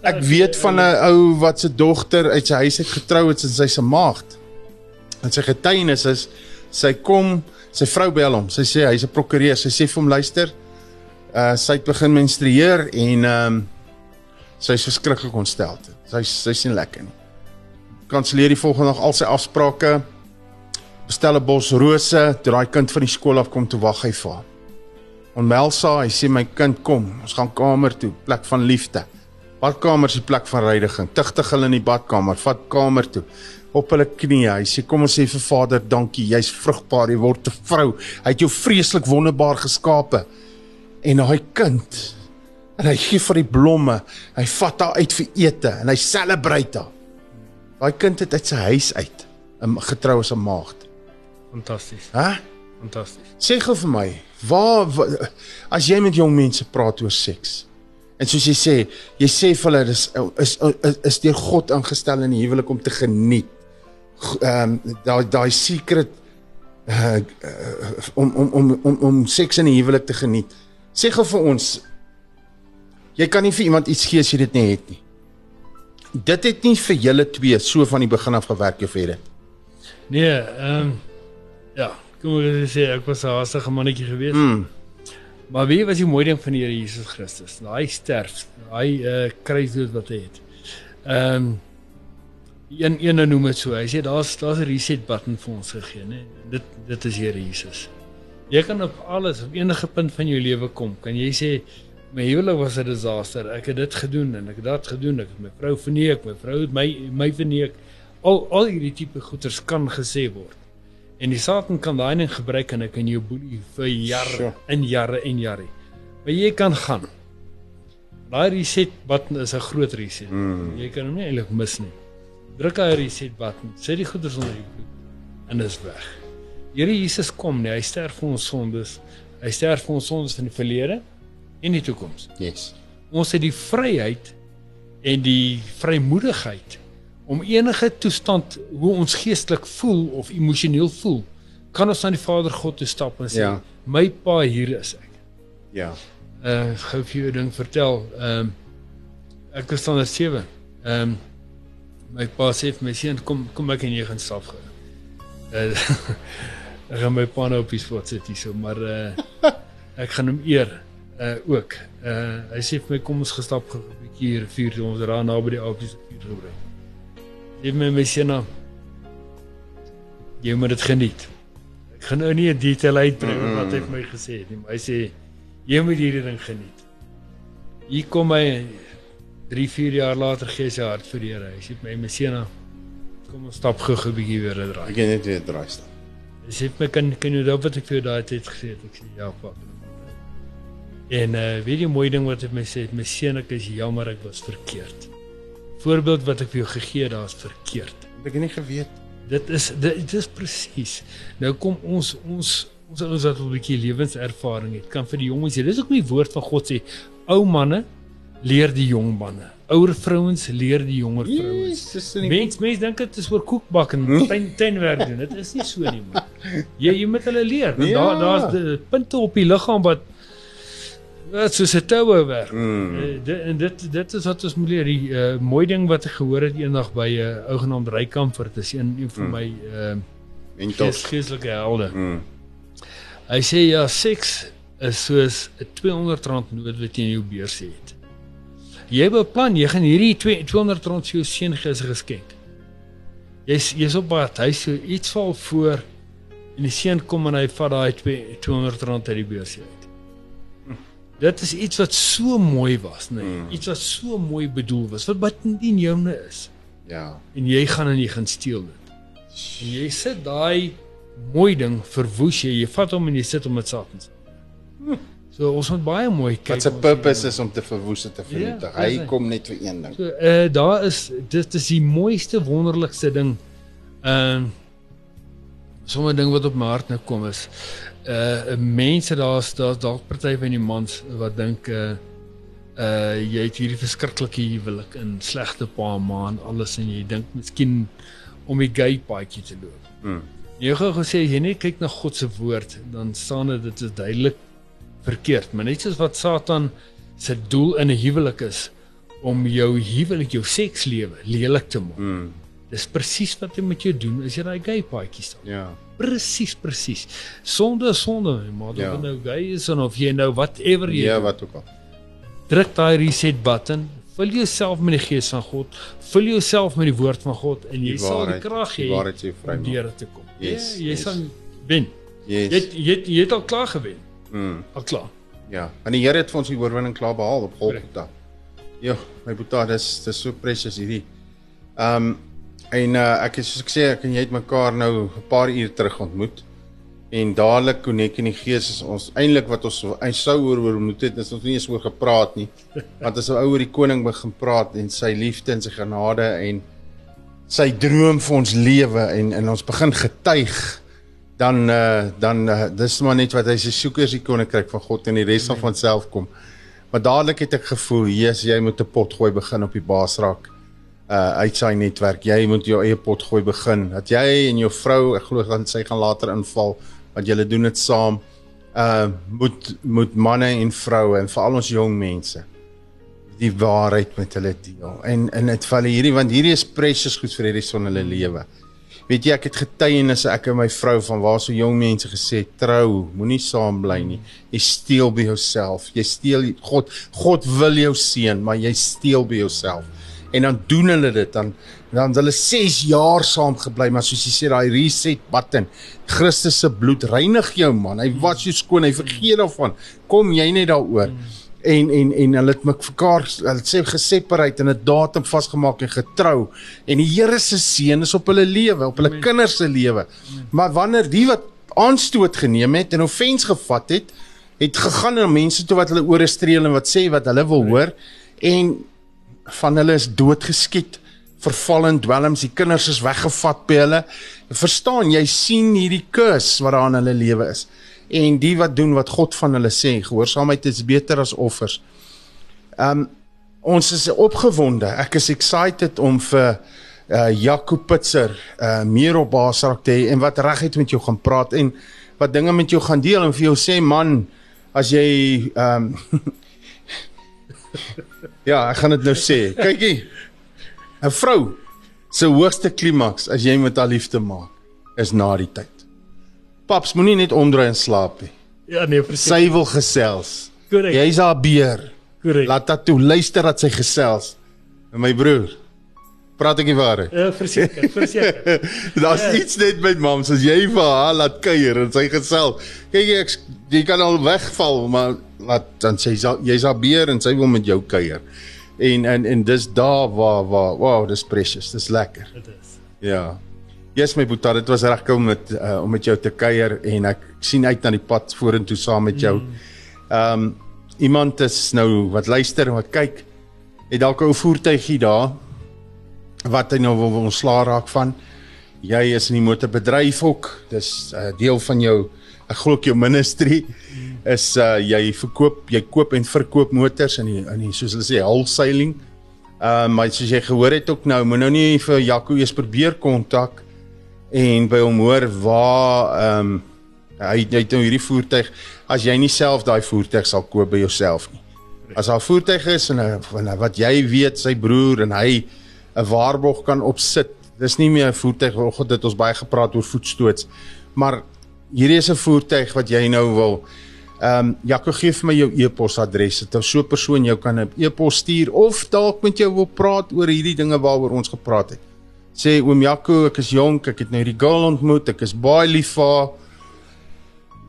C: Ek weet van 'n ou wat se dogter uit sy huis uit getrou het en sy se maagd. En sy getuienis is sy kom, sy vrou bel hom. Sy sê hy's 'n prokureur. Sy sê vir hom luister, uh sy het begin menstrueer en ehm um, sy's verskriklik ontstel. Sy sy sien lekker nie. Kanselleer die volgende dag al sy afsprake. Bestel 'n bos rose, toe daai kind van die skool af kom toe wag hy vir haar. Onmelsa, hy sê my kind kom, ons gaan kamer toe, plek van liefde. Badkamer is die plek van reiniging. Tigtig hulle in die badkamer, vat kamer toe. Op hulle knieë. Hy sê kom ons sê vir Vader, dankie. Jy's vrugbaar, jy word 'n vrou. Hy het jou vreeslik wonderbaar geskape. En daai kind en hy gee vir die blomme. Hy vat haar uit vir ete en hy celebrate haar. Daai kind het uit sy huis uit 'n getrou as 'n maagd.
D: Fantasties.
C: Hæ?
D: Fantasties.
C: Sê gou vir my, waar, waar as jy met jong mense praat oor seks? En soos jy sê, jy sê vir hulle dis is is, is deur God ingestel in die huwelik om te geniet. Ehm um, daai daai secret uh, uh, om om om om om seks in die huwelik te geniet. Sê gou vir ons jy kan nie vir iemand iets gee as jy dit nie het nie. Dit het nie vir julle twee so van die begin af gewerk of het dit?
D: Nee, ehm ja, kom ek sê ek was 'n haastige mannetjie geweest.
C: Mm.
D: Maar wie was die mooi ding van die Here Jesus Christus? Daai sterf, daai uh, kruisdood wat hy het. Ehm um, een een noem dit so. Hy sê daar's daar's 'n reset button vir ons gegee, né? Dit dit is Here Jesus. Jy kan op alles, op enige punt van jou lewe kom. Kan jy sê my huwelik was 'n disaster. Ek het dit gedoen en ek het dat gedoen. Ek het my vrou verneek, my vrou het my my verneek. Al al hierdie tipe goeters kan gesê word. En die Satan kan daai ding gebruik en hy kan jou boelie vir jare
C: Sure.
D: en jare en jare. Maar jy kan gaan. Daai reset button is 'n groot reset. Mm. Jy kan hom nie eintlik mis nie. Druk daai reset button, sit die goeders onder jou bloed en is weg. Here Jesus kom nie, hy sterf vir ons sondes. Hy sterf vir ons sondes van die verlede en die toekoms.
C: Yes.
D: Ons het die vryheid en die vrymoedigheid om enige toestand hoe ons geestelik voel of emosioneel voel, kan ons aan die Vader God toe stap en sê,
C: Ja.
D: "My Pa, hier is ek."
C: Ja.
D: Uh gou vir jou ding vertel. Ehm um, ek is dan 7. Ehm um, my pa sê vir my seun, "Kom kom ek en jy gaan stap gou." Uh ek gaan my pa nou op die spot sit hierso, maar uh ek gaan hom eer uh ook. Uh hy sê vir my kom ons gestap 'n bietjie hier vuur toe ons daar naby die apies vuur gebring. Vir my my seun nou jy moet dit geniet. Ek gaan nou nie 'n detail uitbring mm. wat hy vir my gesê het nie, maar hy sê jy moet hierdie ding geniet. Hier kom hy 3, 4 jaar later gee sy hart vir die Here. Hy sê my my seun nou kom ons stap gou 'n bietjie weer 'n draai.
C: Ek het net weer draai staan.
D: Hy sê my kan kan jy dalk wat ek vir daai tyd gesê het. Ek sê ja, pap. En uh weet jy mooi ding wat hy my sê, my seun ek is jammer ek was verkeerd. Voorbeeld wat ek vir jou gegee het, daar's verkeerd.
C: Ek het nie geweet.
D: Dit is dit, dit is presies. Nou kom ons ons ons ons wat 'n bietjie lewenservaring het, kan vir die jonges sê. Dis ook nie woord van God sê ou manne leer die jong manne. Ouer vrouens leer die jonger vrouens.
C: Die
D: Mens mens dink dit is oor koekbak en tuin tuinwerk doen. Dit is nie so nie man. Jy jy moet hulle leer. Want
C: Ja.
D: daar daar's punte op die liggaam wat wat soos 'n toue werk.
C: Mm.
D: Uh, dit en dit dit is wat ons moet leer. Die uh, mooi ding wat ek gehoor het eendag by 'n uh, ou genaamd Rykamfer, dit is een een van
C: Mm.
D: my uh
C: Mentos.
D: geestelike helde.
C: Mm.
D: Hy sê ja, seks is soos 'n R200 noot wat jy in jou beurs het. Jy beplan jy gaan hierdie twee- R200 vir jou seun gee as 'n geskenk. Jy's jy's op pad, hy so iets val voor en die seun kom en hy vat daai twee- R200 uit die beurs uit. Dit is iets wat so mooi was, nee.
C: Mm.
D: Iets wat so mooi bedoel was, wat wat nie joune is
C: Ja.
D: en jy gaan en jy gaan steel dit. En jy sit daai mooi ding verwoes jy, jy vat hom en jy sit hom met satans. So ons moet baie mooi kyk.
C: Wat se purpose
D: hier.
C: is om te verwoes en te vernietig.
D: Ja,
C: Hy
D: hy.
C: kom net vir een ding.
D: So uh daar is dit is die mooiste wonderlikste ding. Ehm uh, sommige ding wat op my hart nou kom is uh mense daar's daar's dalk party van die mans wat dink uh uh jy het hierdie verskriklike huwelik in slegte pa ma en alles en jy dink miskien om die gay paadjie te loop.
C: Mm.
D: Jy gou gesê jy net kyk na God se woord, dan staan dit dit is duidelik verkeerd, maar net soos wat Satan se doel in 'n huwelik is om jou huwelik, jou sekslewe lelik te maak.
C: Mm.
D: Dis presies wat hy met jou doen as jy daai gay paadjie stap.
C: Ja.
D: Presies, presies. Sonde is sonde, maar of
C: Ja.
D: jy nou gay is en of jy nou whatever jy
C: Ja, wat ook al.
D: druk daai reset button, vul jouself met die gees van God, vul jouself met die woord van God en jy
C: Die
D: sal die
C: waarheid,
D: krag hê
C: waarheid sê vry
D: om
C: maak.
D: deur dit te kom.
C: Yes,
D: ja, jy
C: yes.
D: sal wen. Jy
C: Yes.
D: het, jy het, jy het al klaar gewen.
C: Mm.
D: Al klaar.
C: Ja. En die Here het vir ons die oorwinning klaar behaal op Golgotha. Ja, my boetie, dis dis so precious hierdie. Ehm um, en uh, ek is soos ek sê, ek en jy het mekaar nou 'n paar uur terug ontmoet. En dadelik konnek in die gees is ons eintlik wat ons hy sou oor oor ontmoet het, is ons nie eens oor gepraat nie. Want as 'n ou oor die koning begin praat en sy liefde en sy genade en sy droom vir ons lewe en en ons begin getuig dan uh, dan uh, dis maar net wat hy sê soek eers die koninkryk van God en die res sal van self kom. Maar dadelik het ek gevoel, Jesus, jy moet 'n pot gooi begin op die baasraak uh uit sy netwerk. Jy moet jou eie pot gooi begin. Dat jy en jou vrou, ek glo dan sy gaan later inval want julle doen dit saam. Uh moet moet manne en vroue en veral ons jong mense die waarheid met hulle deel. En en dit val hierdie want hierdie is precious goed vir die res van hulle lewe. Weet jy ek het getuienis ek en my vrou van waar so jong mense gesê trou, moenie saam bly nie. Jy steel by jouself. Jy steel God God wil jou seën, maar jy steel by jouself. En dan doen hulle dit dan dan hulle 6 jaar saam gebly, maar soos jy sê daai reset button, Christus se bloed reinig jou man. Hy was jou skoon, hy vergeet daarvan. Kom jy net daaroor. En en en hulle het mekaar hulle sê gesepareer en 'n datum vasgemaak en getrou. En die Here se seën is op hulle lewe, op hulle kinders se lewe. Maar wanneer die wat aanstoot geneem het en offens gevat het, het gegaan na mense toe wat hulle ore streel en wat sê wat hulle wil hoor en van hulle is doodgeskiet verval in dwelms die kinders is weggevat by hulle. Verstaan jy sien hierdie curse wat daar in hulle lewe is. En die wat doen wat God van hulle sê gehoorsaamheid is beter as offers. Um ons is opgewonde. Ek is excited om vir uh Jaco Pitser uh meer op Baasrak te hê en wat reguit met jou gaan praat en wat dinge met jou gaan deel en vir jou sê man as jy um Ja, ek gaan dit nou sê. Kykie. 'n Vrou se hoogste klimaks as jy met haar liefde maak is na die tyd. Paps moenie net omdraai en slaap nie.
D: Ja nee, presies.
C: Sy wil gesels.
D: Korrek.
C: Jy's haar beer.
D: Korrek.
C: Laat haar toe luister dat sy gesels. En my broer, praat ek nie waar nie.
D: Ja, verseker, verseker.
C: Daar's
D: Ja.
C: iets net met mams as jy vir haar laat kuier en sy gesels. Kyk jy ek jy kan al wegval, maar laat dan sê jy's haar beer en sy wil met jou kuier. En en en dis daar waar waar wow, dis precious. Dis lekker.
D: Dit is.
C: Ja. Yes my boetie, dit was reg om met uh, om met jou te kuier en ek sien uit na die pad vorentoe saam met jou. Ehm um, iemand is nou wat luister en wat kyk, het dalk 'n ou voertuigie daar wat hy nou wil, ontslaa raak van. Jy is in die motorbedryf ook. Dis 'n uh, deel van jou ek glo jou ministry is uh jy verkoop, jy koop en verkoop motors in die in die soos hulle sê wholesaling. Ehm uh, maar soos jy gehoor het ook nou, moet nou nie vir Jaco eers probeer kontak en by hom hoor waar ehm um, hy hy het nou hierdie voertuig as jy nie self daai voertuig sal koop by jouself nie. As daar 'n voertuig is en 'n van wat jy weet sy broer en hy 'n waarborg kan opsit. Dis nie meer 'n voertuig vanoggend het ons baie gepraat oor voetstoots. Maar hierdie is 'n voertuig wat jy nou wil Ehm um, Jaco gee vir my jou e-posadres. Dit so 'n persoon jou kan 'n e-pos stuur of dalk met jou wil praat oor hierdie dinge waaroor ons gepraat het. Sê oom Jaco, ek is jonk, ek het nou hierdie girl ontmoet, ek is baie lief vir haar.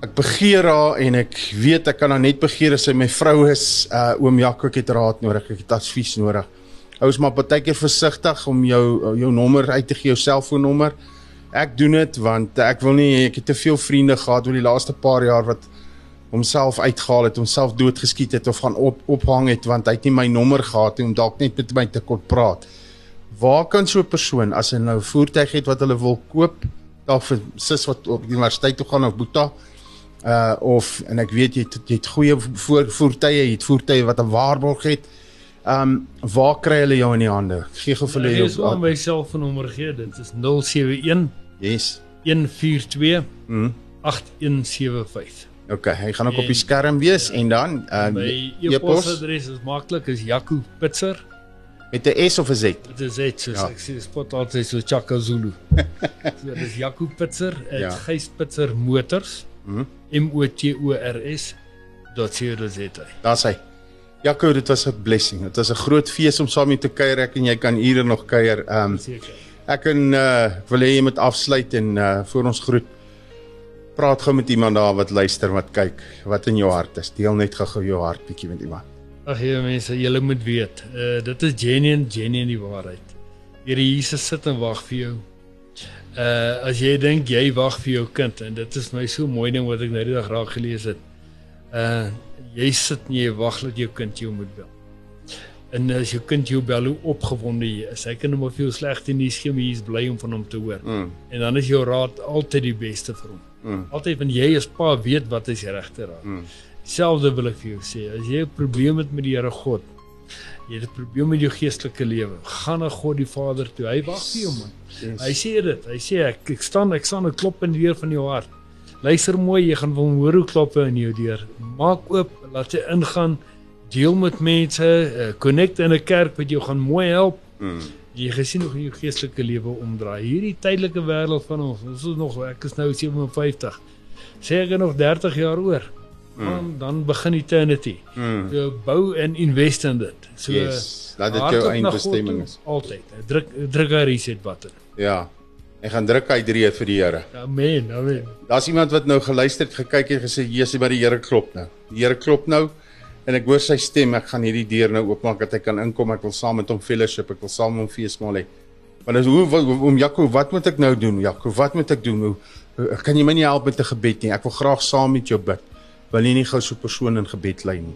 C: Ek begeer haar en ek weet ek kan haar net begeer as sy my vrou is. Uh oom Jaco, ek het raad nodig, ek het advies nodig. Ou is maar baie keer versigtig om jou jou nommer uit te gee, jou selfoonnommer. Ek doen dit want ek wil nie ek het te veel vriende gehad oor die laaste paar jaar wat homself uitgehaal het, homself doodgeskiet het of gaan op ophang het want hy het nie my nommer gehad nie om dalk net met my te kon praat. Waar kan so 'n persoon as hy nou 'n voertuig het wat hulle wil koop, dalk vir sis wat op universiteit toe gaan of Boeta, Uh of en ek weet jy het, jy het goeie voor, voertuie, jy het voertuie wat 'n waarborg het. Um waar kry hulle jou in die hande? Gee gou vir hulle
D: is al my selfoonnommer gee. Dit is 071
C: Yes.
D: 142
C: Mm.
D: 8175.
C: Okay, hy gaan ook op die
D: En-
C: skerm wees en dan uh
D: My
C: e-pos
D: e-posadres is maklik is Jaco Pitser.
C: met 'n S of 'n Z.
D: Dit is dit soos
C: Ja.
D: ja. ek sê spot altyd so Chaka Zulu. so dis Jaco Pitser,
C: Ja.
D: ja. Gys Pitser Motors.
C: Mhm.
D: M O T O R S .co.za.
C: Daar's hy. Jaco, dit was 'n blessing. Dit was 'n groot fees om saam met te kuier ek en jy kan ure nog kuier. Um
D: Seker.
C: ek en uh wil hê jy moet afsluit en uh voor ons groet praat gou met iemand daar wat luister, wat kyk, wat in jou hart is. Deel net gou jou hart bietjie met iemand.
D: Ag ja mense, julle moet weet, uh dit is genuine, genuine die waarheid. Here Jesus sit en wag vir jou. Uh as jy dink jy wag vir jou kind en dit is my so mooi ding wat ek nou die dag raak gelees het. Uh jy sit en jy wag dat jou kind jou moet bel. En as jou kind jou bel, hoe opgewonde jy is. Hy kan hom of jy slegte nuus gee, maar jy is bly om van hom te hoor.
C: Mm.
D: En dan is jou raad altyd die beste vir hom.
C: Mm.
D: Altyd want jy as pa weet wat is die regte raad.
C: Mm.
D: Selfde wil ek vir jou sê, as jy 'n probleem het met die Here God, jy het 'n probleem met jou geestelike lewe, gaan na God die Vader toe. Hy wag vir jou man.
C: Yes.
D: Hy sê dit. Hy sê ek ek staan ek staan 'n klop in die deur van jou hart. Luister mooi, jy gaan hom hoor hoe klop hy in jou deur. Maak oop, laat hy ingaan. Deel met mense, uh, connect in 'n kerk wat jou gaan mooi help.
C: Mm.
D: Jy gesien hoe jou geestelike lewe omdraai. Hierdie tydelike wêreld van ons, ons is nog ek is nou 57. Sê ek nog 30 jaar oor. Dan dan begin eternity.
C: Mm.
D: So bou en invest in dit. So
C: Yes, dat dit jou eindbestemming
D: God
C: is.
D: Altyd. Druk druk hy reset button.
C: Ja. Ek gaan druk uitdree vir die Here.
D: Amen. Amen.
C: Daar's iemand wat nou geluister het, gekyk het gesê, "Jesus, maar die Here klop nou." Die Here klop nou en ek hoor sy stem. Ek gaan hierdie deur nou oopmaak dat hy kan inkom. Ek wil saam met hom fellowship, ek wil saam met hom feesmaal hê. Maar dis hoe om Jaco, wat moet ek nou doen? Jaco, wat moet ek doen? Hoe, hoe kan jy my nie help met 'n gebed nie? Ek wil graag saam met jou bid. Wil jy nie gou so 'n persoon in gebed lei nie?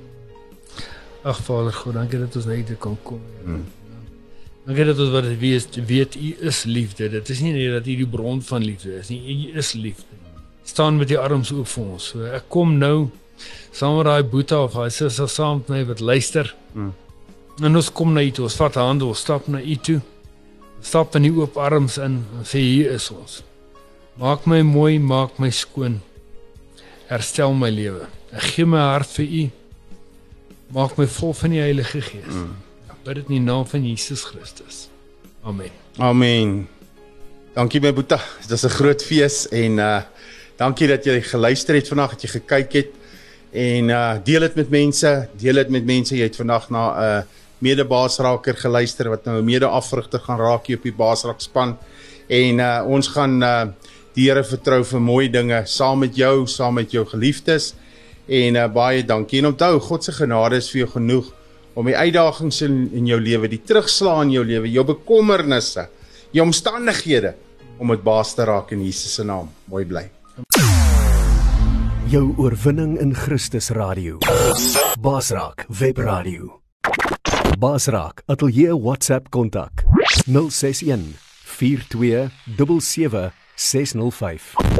D: Ag Vader God, dankie dat ons net hier kan kom. Hmm. Dankie dat ons wat weet weet U is liefde. Dit is nie net dat U die bron van liefde is nie. U is liefde. Staan met die arms oop vir ons. So ek kom nou saam met daai boetie of hy susser saam met my wat luister.
C: Hmm.
D: En ons kom na U toe. Ons vat hande, ons stap na U toe. Stap in die oop arms in en sê hier is ons. Maak my mooi, maak my skoon. Herstel my lewe. Ek gee my hart vir U. Maak my vol van die Heilige Gees. Mm. Bid dit in die naam van Jesus Christus. Amen.
C: Amen. Dankie my boetie. Dit is 'n groot fees en uh dankie dat jy geluister het vanaand, dat jy gekyk het en uh deel dit met mense, deel dit met mense. Jy het vandag na 'n uh, medebaasraker geluister wat nou 'n mede-afrigter gaan raak hier op die baasrak span. En uh ons gaan uh die Here vertrou vir mooi dinge saam met jou, saam met jou geliefdes. En uh, baie dankie. En onthou, God se genade is vir jou genoeg om die uitdagings in, in jou lewe, die terugslag in jou lewe, jou bekommernisse, jou omstandighede om dit baas te raak in Jesus se naam. Mooi bly.
A: Jou oorwinning in Christus radio. Basraak webradio. Basraak atelier WhatsApp kontak 061 42 77 605.